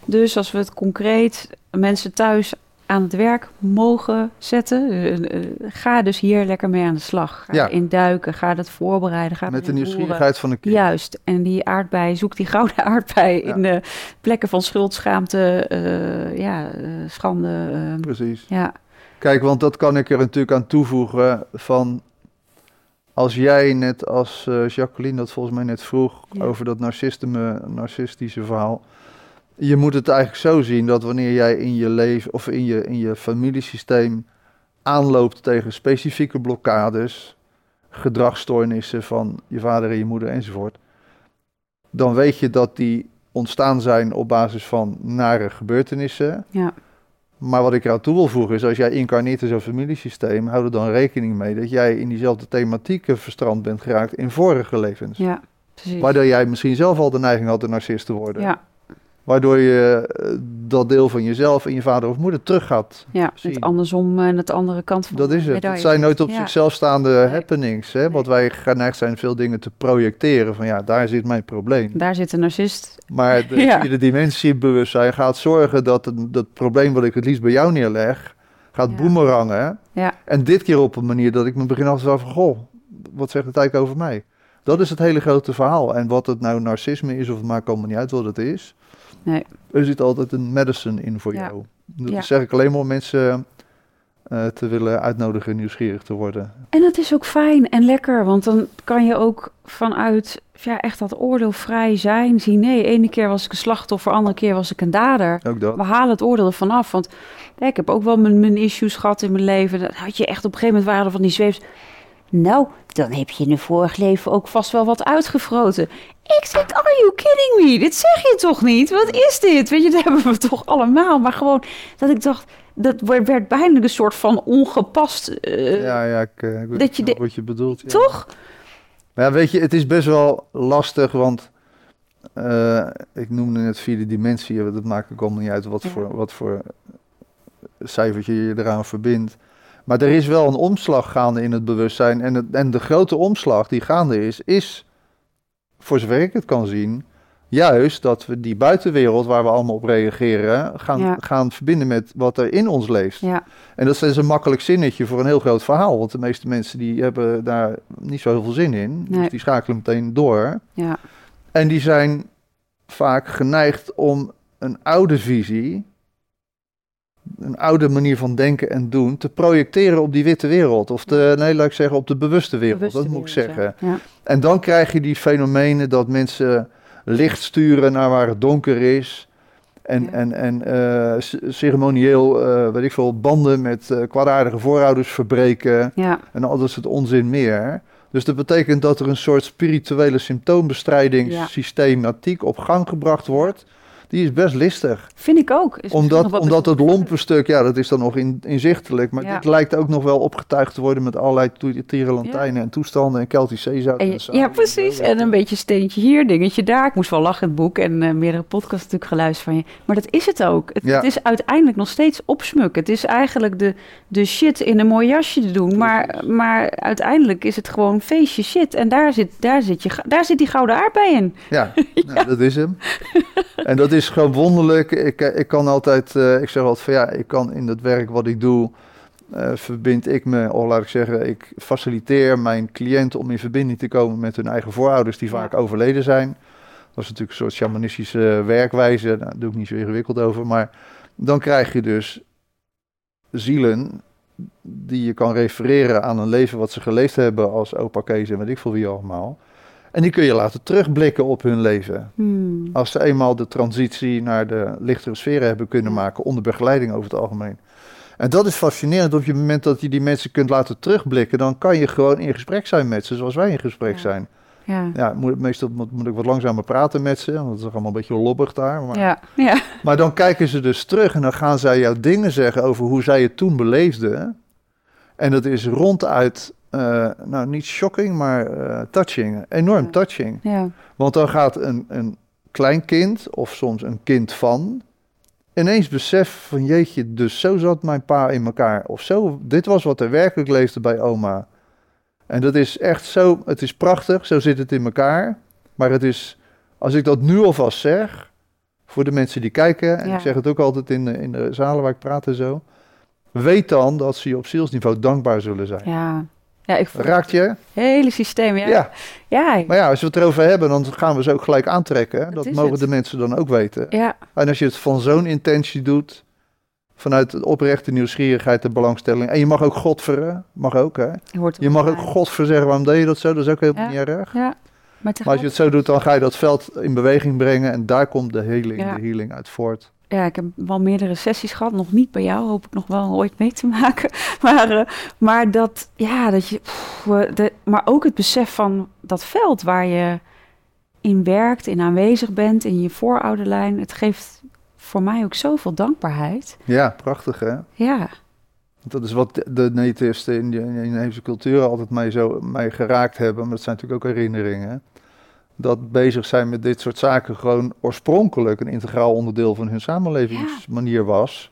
Dus als we het concreet mensen thuis aan het werk mogen zetten, eh, eh, ga dus hier lekker mee aan de slag. Ga Ja. in duiken, ga dat voorbereiden, ga Met de nieuwsgierigheid van een kind. Juist, en die aardbei, zoek die gouden aardbei Ja. in de plekken van schuld, schaamte, eh, ja, schande. Precies. ja, Kijk, want dat kan ik er natuurlijk aan toevoegen van... Als jij net als Jacqueline dat volgens mij net vroeg Ja. over dat narcisme, narcistische verhaal. Je moet het eigenlijk zo zien dat wanneer jij in je leven of in je, in je familiesysteem aanloopt tegen specifieke blokkades, gedragsstoornissen van je vader en je moeder enzovoort, dan weet je dat die ontstaan zijn op basis van nare gebeurtenissen. ja, Maar wat ik eraan toe wil voegen is, als jij incarneert in zo'n familiesysteem, hou er dan rekening mee dat jij in diezelfde thematieken verstrand bent geraakt in vorige levens. ja, precies. Waardoor jij misschien zelf al de neiging had een narcist te worden. ja, Waardoor je eh, dat deel van jezelf en je vader of moeder terug gaat. ja, zien. het andersom en het andere kant van Dat de is het. Het zijn nooit op Ja. zichzelf staande Nee. happenings. Hè? Want wij geneigd zijn veel dingen te projecteren. Van ja, daar zit mijn probleem. Daar zit een narcist. Maar de Ja. vierde dimensie bewustzijn gaat zorgen dat het, dat probleem wat ik het liefst bij jou neerleg, gaat Ja. boemerangen. Ja. En dit keer op een manier dat ik me begin af te vragen van, goh, wat zegt het eigenlijk over mij? Dat is het hele grote verhaal. En wat het nou narcisme is, of het maakt allemaal niet uit wat het is. Nee. Er zit altijd een medicine in voor Ja. jou. Dat Ja. zeg ik alleen maar om mensen eh, te willen uitnodigen nieuwsgierig te worden. En dat is ook fijn en lekker, want dan kan je ook vanuit ja, echt dat oordeel vrij zijn. Zien, nee, ene keer was ik een slachtoffer, andere keer was ik een dader. Ook dat. We halen het oordeel ervan af, want ik heb ook wel mijn, mijn issues gehad in mijn leven. Dat had je echt op een gegeven moment waren van die zweefs. Nou, dan heb je in een vorig leven ook vast wel wat uitgefroten. Ik denk, are you kidding me? Dit zeg je toch niet? Wat is dit? Weet je, dat hebben we toch allemaal. Maar gewoon dat ik dacht, dat werd werd bijna een soort van ongepast. eh, Ja, ja, ik, eh, ik weet dat je de- wat je bedoelt. Ja. Toch? Maar ja, weet je, het is best wel lastig, want eh, ik noemde net vierde dimensie, dat maakt ook allemaal niet uit wat, Ja. voor, wat voor cijfertje je eraan verbindt. Maar er is wel een omslag gaande in het bewustzijn. En, het, en de grote omslag die gaande is, is, voor zover ik het kan zien, juist dat we die buitenwereld waar we allemaal op reageren, gaan, Ja. gaan verbinden met wat er in ons leeft. Ja, En dat is een makkelijk zinnetje voor een heel groot verhaal. Want de meeste mensen die hebben daar niet zo heel veel zin in. Nee. Dus die schakelen meteen door. ja, En die zijn vaak geneigd om een oude visie, een oude manier van denken en doen, te projecteren op die witte wereld. Of de, nee, laat ik zeggen, op de bewuste wereld. bewuste dat moet ik zeggen. Ja. Ja. En dan krijg je die fenomenen dat mensen licht sturen naar waar het donker is. En, Ja. en, en eh, ceremonieel, eh, weet ik veel, banden met eh kwaadaardige voorouders verbreken. ja. En al dat soort onzin meer. Dus dat betekent dat er een soort spirituele symptoombestrijdingssysteematiek op gang gebracht wordt. Die is best listig. Vind ik ook. Is Omdat, omdat het lompe stuk, ja, dat is dan nog in, inzichtelijk. Maar Ja. dit lijkt ook nog wel opgetuigd te worden met allerlei tierenlantijnen en toestanden en Keltisch zeezout. En zo. ja, precies. En een beetje steentje hier, dingetje daar. Ik moest wel lachen in het boek en eh, meerdere podcasts natuurlijk geluisterd van je. Maar dat is het ook. Het, Ja. het is uiteindelijk nog steeds opsmukken. Het is eigenlijk de, de shit in een mooi jasje te doen. Maar, maar uiteindelijk is het gewoon feestje shit. En daar zit, daar zit, je, daar zit die gouden aardbei in. Ja, nou, dat is hem. en dat is gewoon wonderlijk. Ik, eh, ik kan altijd, eh, ik zeg altijd van ja, ik kan in het werk wat ik doe, eh, verbind ik me, of laat ik zeggen, ik faciliteer mijn cliënten om in verbinding te komen met hun eigen voorouders die vaak overleden zijn. Dat is natuurlijk een soort shamanistische werkwijze, nou, daar doe ik niet zo ingewikkeld over, maar dan krijg je dus zielen die je kan refereren aan een leven wat ze geleefd hebben als opa Kees en weet ik veel wie allemaal. En die kun je laten terugblikken op hun leven. Hmm. Als ze eenmaal de transitie naar de lichtere sferen hebben kunnen maken, onder begeleiding over het algemeen. En dat is fascinerend. Op het moment dat je die mensen kunt laten terugblikken, dan kan je gewoon in gesprek zijn met ze, zoals wij in gesprek Ja. zijn. Ja. Ja, moet, meestal moet, moet ik wat langzamer praten met ze, want het is allemaal een beetje lobbig daar. Maar, Ja. Ja. maar dan kijken ze dus terug en dan gaan zij jou dingen zeggen over hoe zij het toen beleefden. En dat is ronduit, eh, nou niet shocking, maar eh, touching. Enorm Ja. touching. Ja. Want dan gaat een, een klein kind, of soms een kind van, ineens besef van jeetje, dus zo zat mijn pa in elkaar. Of zo, dit was wat er werkelijk leefde bij oma. En dat is echt zo, het is prachtig, zo zit het in elkaar. Maar het is, als ik dat nu alvast zeg, voor de mensen die kijken, en Ja. ik zeg het ook altijd in de, in de zalen waar ik praat en zo, weet dan dat ze je op zielsniveau dankbaar zullen zijn. Ja. Ja, ik Raakt je? het hele systeem. Ja. Ja. Ja. Maar ja, als we het erover hebben, dan gaan we ze ook gelijk aantrekken. Dat mogen het. de mensen dan ook weten. Ja. En als je het van zo'n intentie doet, vanuit de oprechte nieuwsgierigheid en belangstelling. En je mag ook godveren, mag ook hè. Je, hoort Je mag ook godver zeggen, waarom deed je dat zo? Dat is ook helemaal Ja. niet erg. Ja. Maar, Maar als je het zo doet, dan ga je dat veld in beweging brengen. En daar komt de healing, de healing uit voort. Ja, ik heb wel meerdere sessies gehad. Nog niet bij jou, hoop ik nog wel ooit mee te maken. Maar, eh, maar dat, ja, dat je. pff, eh, de, maar ook het besef van dat veld waar je in werkt, in aanwezig bent, in je voorouderlijn. Het geeft voor mij ook zoveel dankbaarheid. Ja, prachtig hè. Ja, Dat is wat de natives in de in de inheemse cultuur altijd mij, zo, mij geraakt hebben. Maar dat zijn natuurlijk ook herinneringen. Dat bezig zijn met dit soort zaken gewoon oorspronkelijk een integraal onderdeel van hun samenlevingsmanier was.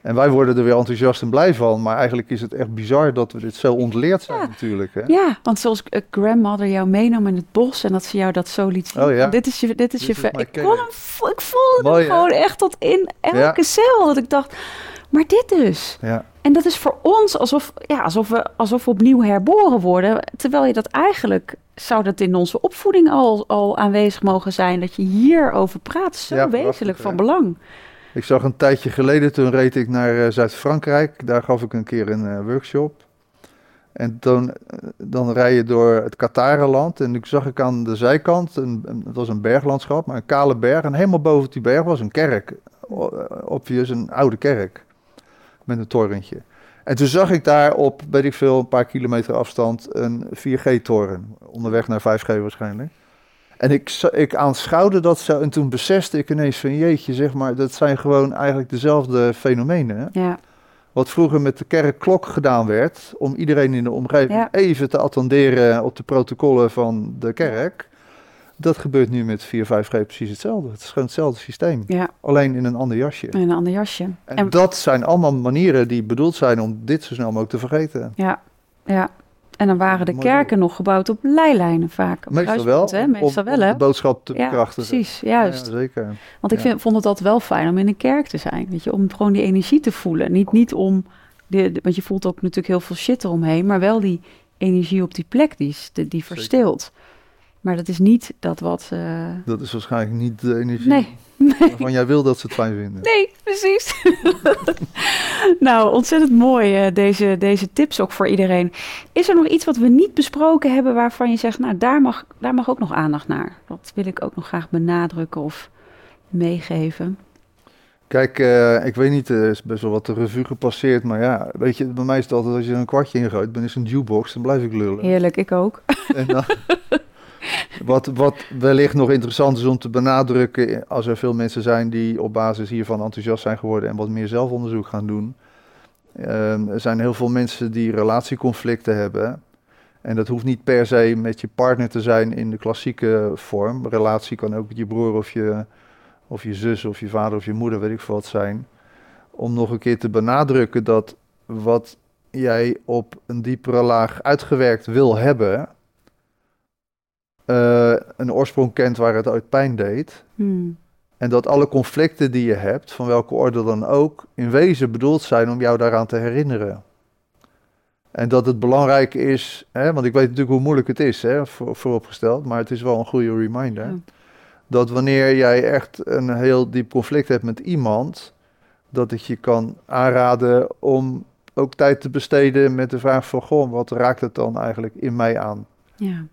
En wij worden er weer enthousiast en blij van. Maar eigenlijk is het echt bizar dat we dit zo ontleerd zijn Ja. natuurlijk. Hè? ja want zoals eh, grandmother jou meenam in het bos en dat ze jou dat zo liet zien. Oh ja. Dit is je, dit is Dit je is ik kon hem, ik voelde Mooi, hem hè? gewoon echt tot in elke Ja. cel. Dat ik dacht, maar dit dus. Ja, En dat is voor ons alsof, ja, alsof, we, alsof we opnieuw herboren worden. Terwijl je dat eigenlijk, zou dat in onze opvoeding al, al aanwezig mogen zijn. Dat je hierover praat, zo Ja, wezenlijk van hè? belang. Ik zag een tijdje geleden, toen reed ik naar eh, Zuid-Frankrijk. Daar gaf ik een keer een eh, workshop. En dan, eh, dan rij je door het Katarenland. En ik zag ik aan de zijkant, een, een- het was een berglandschap, maar een kale berg. En helemaal boven die berg was een kerk. Obvious, een oude kerk. Met een torentje. En toen zag ik daar op, weet ik veel, een paar kilometer afstand een 4G-toren. Onderweg naar 5G waarschijnlijk. En ik, ik aanschouwde dat zo en toen besefte ik ineens van jeetje, zeg maar, dat zijn gewoon eigenlijk dezelfde fenomenen. Hè? Ja, Wat vroeger met de kerkklok gedaan werd, om iedereen in de omgeving Ja. even te attenderen op de protocollen van de kerk. Dat gebeurt nu met 4, 5G precies hetzelfde. Het is gewoon hetzelfde systeem, ja, alleen in een ander jasje. en een ander jasje. En, En- dat zijn allemaal manieren die bedoeld zijn om dit zo snel mogelijk te vergeten. Ja, ja. En dan waren de Mooi kerken nog gebouwd op leilijnen vaak. Op Meestal wel, hè? Meestal om, wel, om hè? de boodschap te Ja, precies, juist. Ja, zeker. Want ik vind, vond het altijd wel fijn om in een kerk te zijn. Weet je, om gewoon die energie te voelen. Niet, niet om, de, de- want je voelt ook natuurlijk heel veel shit eromheen, maar wel die energie op die plek die, die verstilt. Maar dat is niet dat wat. eh, Dat is waarschijnlijk niet de energie Nee, waarvan jij wil dat ze het fijn vinden. nee, precies. nou, ontzettend mooi eh, deze, deze tips ook voor iedereen. Is er nog iets wat we niet besproken hebben waarvan je zegt, nou daar mag, daar mag ook nog aandacht naar? Dat wil ik ook nog graag benadrukken of meegeven. Kijk, eh, ik weet niet, er is best wel wat de revue gepasseerd, maar ja, weet je, bij mij is het altijd als je er een kwartje in gooit, dan is een jukebox, dan blijf ik lullen. Heerlijk, ik ook. En dan, wat, wat wellicht nog interessant is om te benadrukken, als er veel mensen zijn die op basis hiervan enthousiast zijn geworden en wat meer zelfonderzoek gaan doen. Ehm, er zijn heel veel mensen die relatieconflicten hebben. En dat hoeft niet per se met je partner te zijn in de klassieke vorm. Relatie kan ook je broer of je, of je zus of je vader of je moeder, weet ik veel wat zijn. Om nog een keer te benadrukken dat wat jij op een diepere laag uitgewerkt wil hebben, eh, een oorsprong kent waar het ooit pijn deed. Hmm. En dat alle conflicten die je hebt, van welke orde dan ook, in wezen bedoeld zijn om jou daaraan te herinneren. En dat het belangrijk is, hè, want ik weet natuurlijk hoe moeilijk het is, hè, voor, vooropgesteld, maar het is wel een goede reminder. Ja. Dat wanneer jij echt een heel diep conflict hebt met iemand, dat het je kan aanraden om ook tijd te besteden met de vraag van, goh, wat raakt het dan eigenlijk in mij aan? Ja.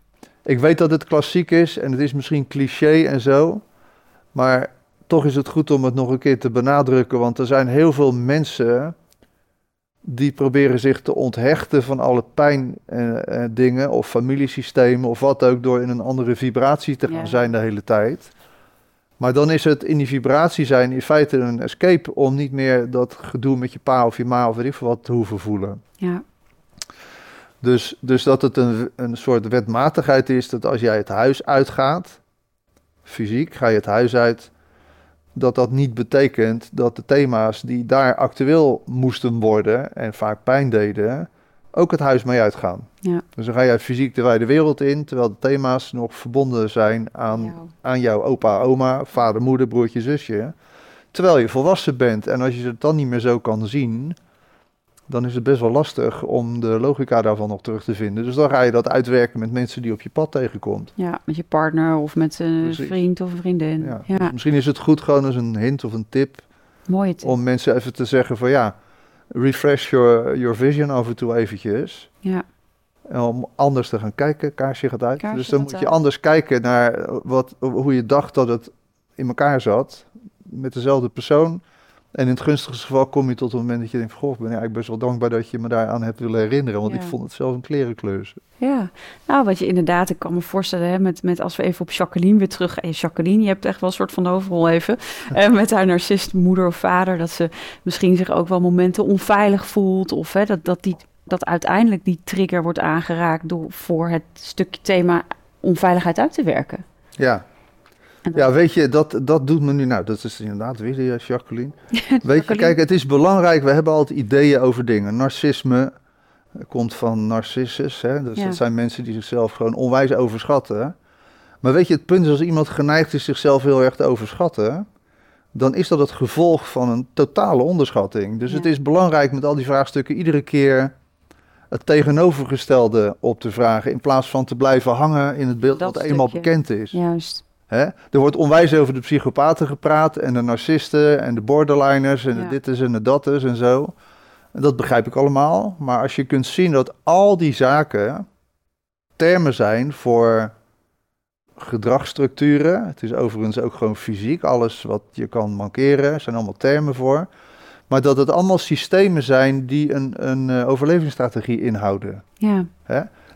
Ik weet dat het klassiek is en het is misschien cliché en zo, maar toch is het goed om het nog een keer te benadrukken, want er zijn heel veel mensen die proberen zich te onthechten van alle pijn eh, eh, dingen of familiesystemen of wat ook door in een andere vibratie te gaan Ja. zijn de hele tijd. Maar dan is het in die vibratie zijn in feite een escape om niet meer dat gedoe met je pa of je ma of weet ik veel wat te hoeven voelen. ja. Dus, dus dat het een, een soort wetmatigheid is dat als jij het huis uitgaat, fysiek ga je het huis uit, dat dat niet betekent dat de thema's die daar actueel moesten worden en vaak pijn deden, ook het huis mee uitgaan. Ja. Dus dan ga jij fysiek de wijde wereld in, terwijl de thema's nog verbonden zijn aan, Jou. aan jouw opa, oma, vader, moeder, broertje, zusje. Terwijl je volwassen bent. En als je het dan niet meer zo kan zien, dan is het best wel lastig om de logica daarvan nog terug te vinden. Dus dan ga je dat uitwerken met mensen die op je pad tegenkomt. Ja, met je partner of met een Precies. vriend of een vriendin. Ja. Ja, Dus misschien is het goed gewoon als een hint of een tip mooie tip. om mensen even te zeggen van ja, refresh your, your vision af en toe eventjes. Ja, En om anders te gaan kijken, kaarsje gaat uit. Kaarsje dus dan moet je uit. anders kijken naar wat, hoe je dacht dat het in elkaar zat. Met dezelfde persoon. En in het gunstigste geval kom je tot het moment dat je denkt: Goh, ik ben eigenlijk best wel dankbaar dat je me daaraan hebt willen herinneren. Want Ja. ik vond het zelf een klerenkleur. ja. Nou, wat je inderdaad, ik kan me voorstellen, hè, met, met als we even op Jacqueline weer terug. Hey, Jacqueline, je hebt echt wel een soort van de overrol even. eh, met haar narcist moeder of vader, dat ze misschien zich ook wel momenten onveilig voelt. Of hè, dat, dat, die, dat uiteindelijk die trigger wordt aangeraakt door voor het stukje thema onveiligheid uit te werken. Ja. Dat- ja, weet je, dat, dat doet me nu. Nou, dat is inderdaad weer de Jacqueline. Weet je, kijk, het is belangrijk. We hebben altijd ideeën over dingen. Narcisme komt van narcissus. Hè? Dus Ja. dat zijn mensen die zichzelf gewoon onwijs overschatten. Maar weet je, het punt is als iemand geneigd is zichzelf heel erg te overschatten. Dan is dat het gevolg van een totale onderschatting. Dus Ja. het is belangrijk met al die vraagstukken iedere keer het tegenovergestelde op te vragen. In plaats van te blijven hangen in het beeld Dat dat eenmaal bekend is. Juist. Hè? Er wordt onwijs over de psychopaten gepraat en de narcisten en de borderliners en Ja. de dit is en de dat is en zo. En dat begrijp ik allemaal. Maar als je kunt zien dat al die zaken termen zijn voor gedragsstructuren. Het is overigens ook gewoon fysiek. Alles wat je kan mankeren zijn allemaal termen voor. Maar dat het allemaal systemen zijn die een, een eh, overlevingsstrategie inhouden. Ja.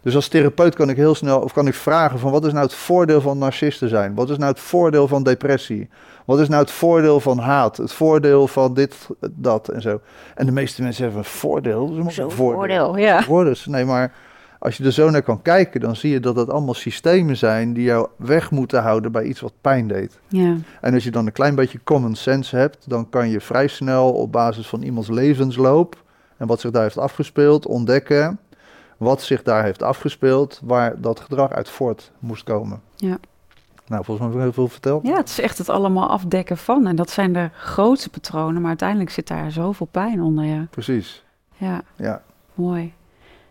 Dus als therapeut kan ik heel snel, of kan ik vragen van wat is nou het voordeel van narcisten zijn? Wat is nou het voordeel van depressie? Wat is nou het voordeel van haat? Het voordeel van dit, dat en zo. En de meeste mensen hebben een voordeel. Dus Zo'n voordeel, ja. Voordeel. Nee, maar als je er zo naar kan kijken, dan zie je dat het allemaal systemen zijn die jou weg moeten houden bij iets wat pijn deed. Ja. En als je dan een klein beetje common sense hebt, dan kan je vrij snel op basis van iemands levensloop en wat zich daar heeft afgespeeld, ontdekken wat zich daar heeft afgespeeld, waar dat gedrag uit voort moest komen. Ja. Nou, volgens mij heb ik heel veel verteld. Ja, het is echt het allemaal afdekken van. En dat zijn de grootste patronen, maar uiteindelijk zit daar zoveel pijn onder. Ja, Precies. ja Ja. mooi.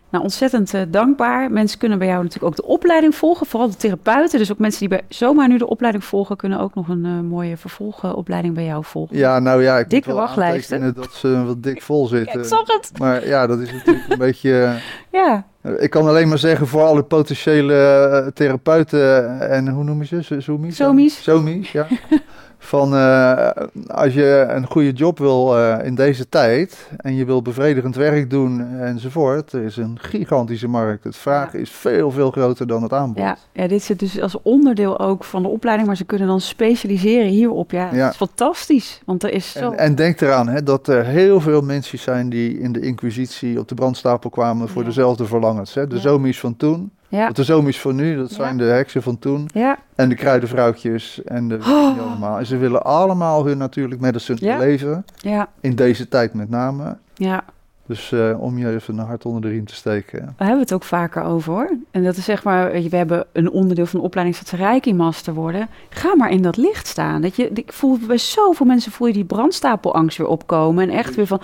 Nou, ontzettend eh, dankbaar. Mensen kunnen bij jou natuurlijk ook de opleiding volgen, vooral de therapeuten. Dus ook mensen die bij zomaar nu de opleiding volgen, kunnen ook nog een eh, mooie vervolgopleiding bij jou volgen. ja, nou ja, ik Dikke wachtlijsten. dat ze wat dik vol zitten. ik zag het. Maar ja, dat is natuurlijk een beetje... Ja, eh, Ik kan alleen maar zeggen voor alle potentiële therapeuten en hoe noem je ze? Zo- Zoomies? Somies. Somies, ja. Van eh, als je een goede job wil eh, in deze tijd en je wil bevredigend werk doen enzovoort, er is een gigantische markt. Het vraag Ja. is veel, veel groter dan het aanbod. ja, ja, dit zit dus als onderdeel ook van de opleiding, maar ze kunnen dan specialiseren hierop. Ja, Ja. dat is fantastisch, want er is zo... En, en denk eraan hè, dat er heel veel mensen zijn die in de inquisitie op de brandstapel kwamen voor dezelfde verlangens. Hè? De zomies van toen, ja, of de zomies van nu, dat Ja. zijn de heksen van toen. ja, En de kruidenvrouwtjes en de allemaal. En ze willen allemaal hun natuurlijk medicine leven. ja, In deze tijd met name. ja. Dus eh, om je even een hart onder de riem te steken. Daar hebben we het ook vaker over hoor. En dat is zeg maar, weet je, we hebben een onderdeel van de opleiding dat ze Reiki Master worden. Ga maar in dat licht staan. Dat je, ik voel bij zoveel mensen voel je die brandstapelangst weer opkomen. En echt weer van,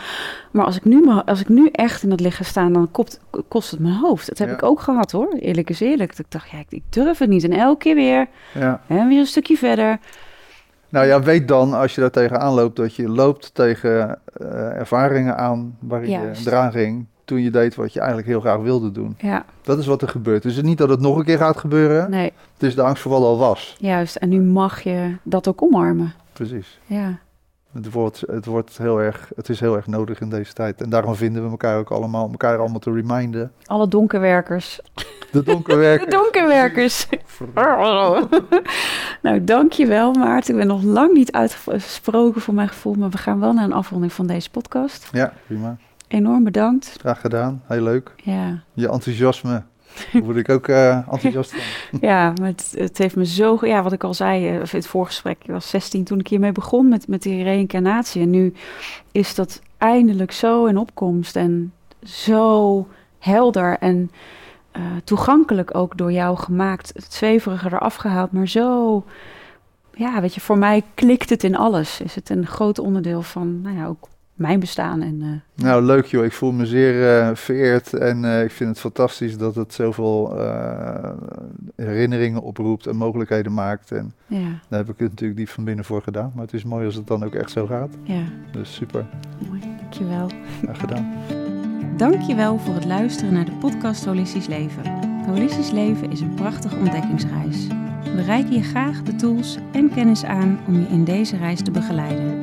maar als ik nu, als ik nu echt in dat licht ga staan, dan kost, kost het mijn hoofd. Dat heb Ja. ik ook gehad hoor, eerlijk is eerlijk. Dat ik dacht, ja, ik, ik durf het niet. En elke keer weer, Ja. hè, weer een stukje verder. Nou ja, weet dan als je daar tegenaan loopt dat je loopt tegen eh, ervaringen aan waarin Juist. je eraan ging toen je deed wat je eigenlijk heel graag wilde doen. Ja, Dat is wat er gebeurt. Dus het is niet dat het nog een keer gaat gebeuren. nee, Het is de angst voor wat al was. juist. En nu mag je dat ook omarmen. Precies. Ja, Het wordt, het wordt heel erg, het is heel erg nodig in deze tijd. En daarom vinden we elkaar ook allemaal, elkaar allemaal te reminden. alle donkerwerkers. De donkerwerker. De donkerwerkers. nou, dankjewel Maarten. Ik ben nog lang niet uitgesproken voor mijn gevoel, maar we gaan wel naar een afronding van deze podcast. Ja, prima. enorm bedankt. Graag gedaan, heel leuk. Ja, Je enthousiasme, daar word ik ook eh, enthousiast ja maar het, het heeft me zo... Ja, wat ik al zei eh, in het voorgesprek, ik was 16 toen ik hiermee begon met, met die reïncarnatie. En nu is dat eindelijk zo in opkomst en zo helder en eh, toegankelijk ook door jou gemaakt. Het zweverige eraf gehaald, maar zo... Ja, weet je, voor mij klikt het in alles. Is het een groot onderdeel van, nou ja, ook mijn bestaan. En eh, Nou, leuk joh. Ik voel me zeer eh, vereerd en eh, ik vind het fantastisch dat het zoveel herinneringen oproept en mogelijkheden maakt. En ja, daar heb ik het natuurlijk diep van binnen voor gedaan. Maar het is mooi als het dan ook echt zo gaat. ja, Dus super, mooi. Dankjewel. graag gedaan. Dankjewel voor het luisteren naar de podcast Holistisch Leven. Holistisch Leven is een prachtige ontdekkingsreis. We reiken je graag de tools en kennis aan om je in deze reis te begeleiden.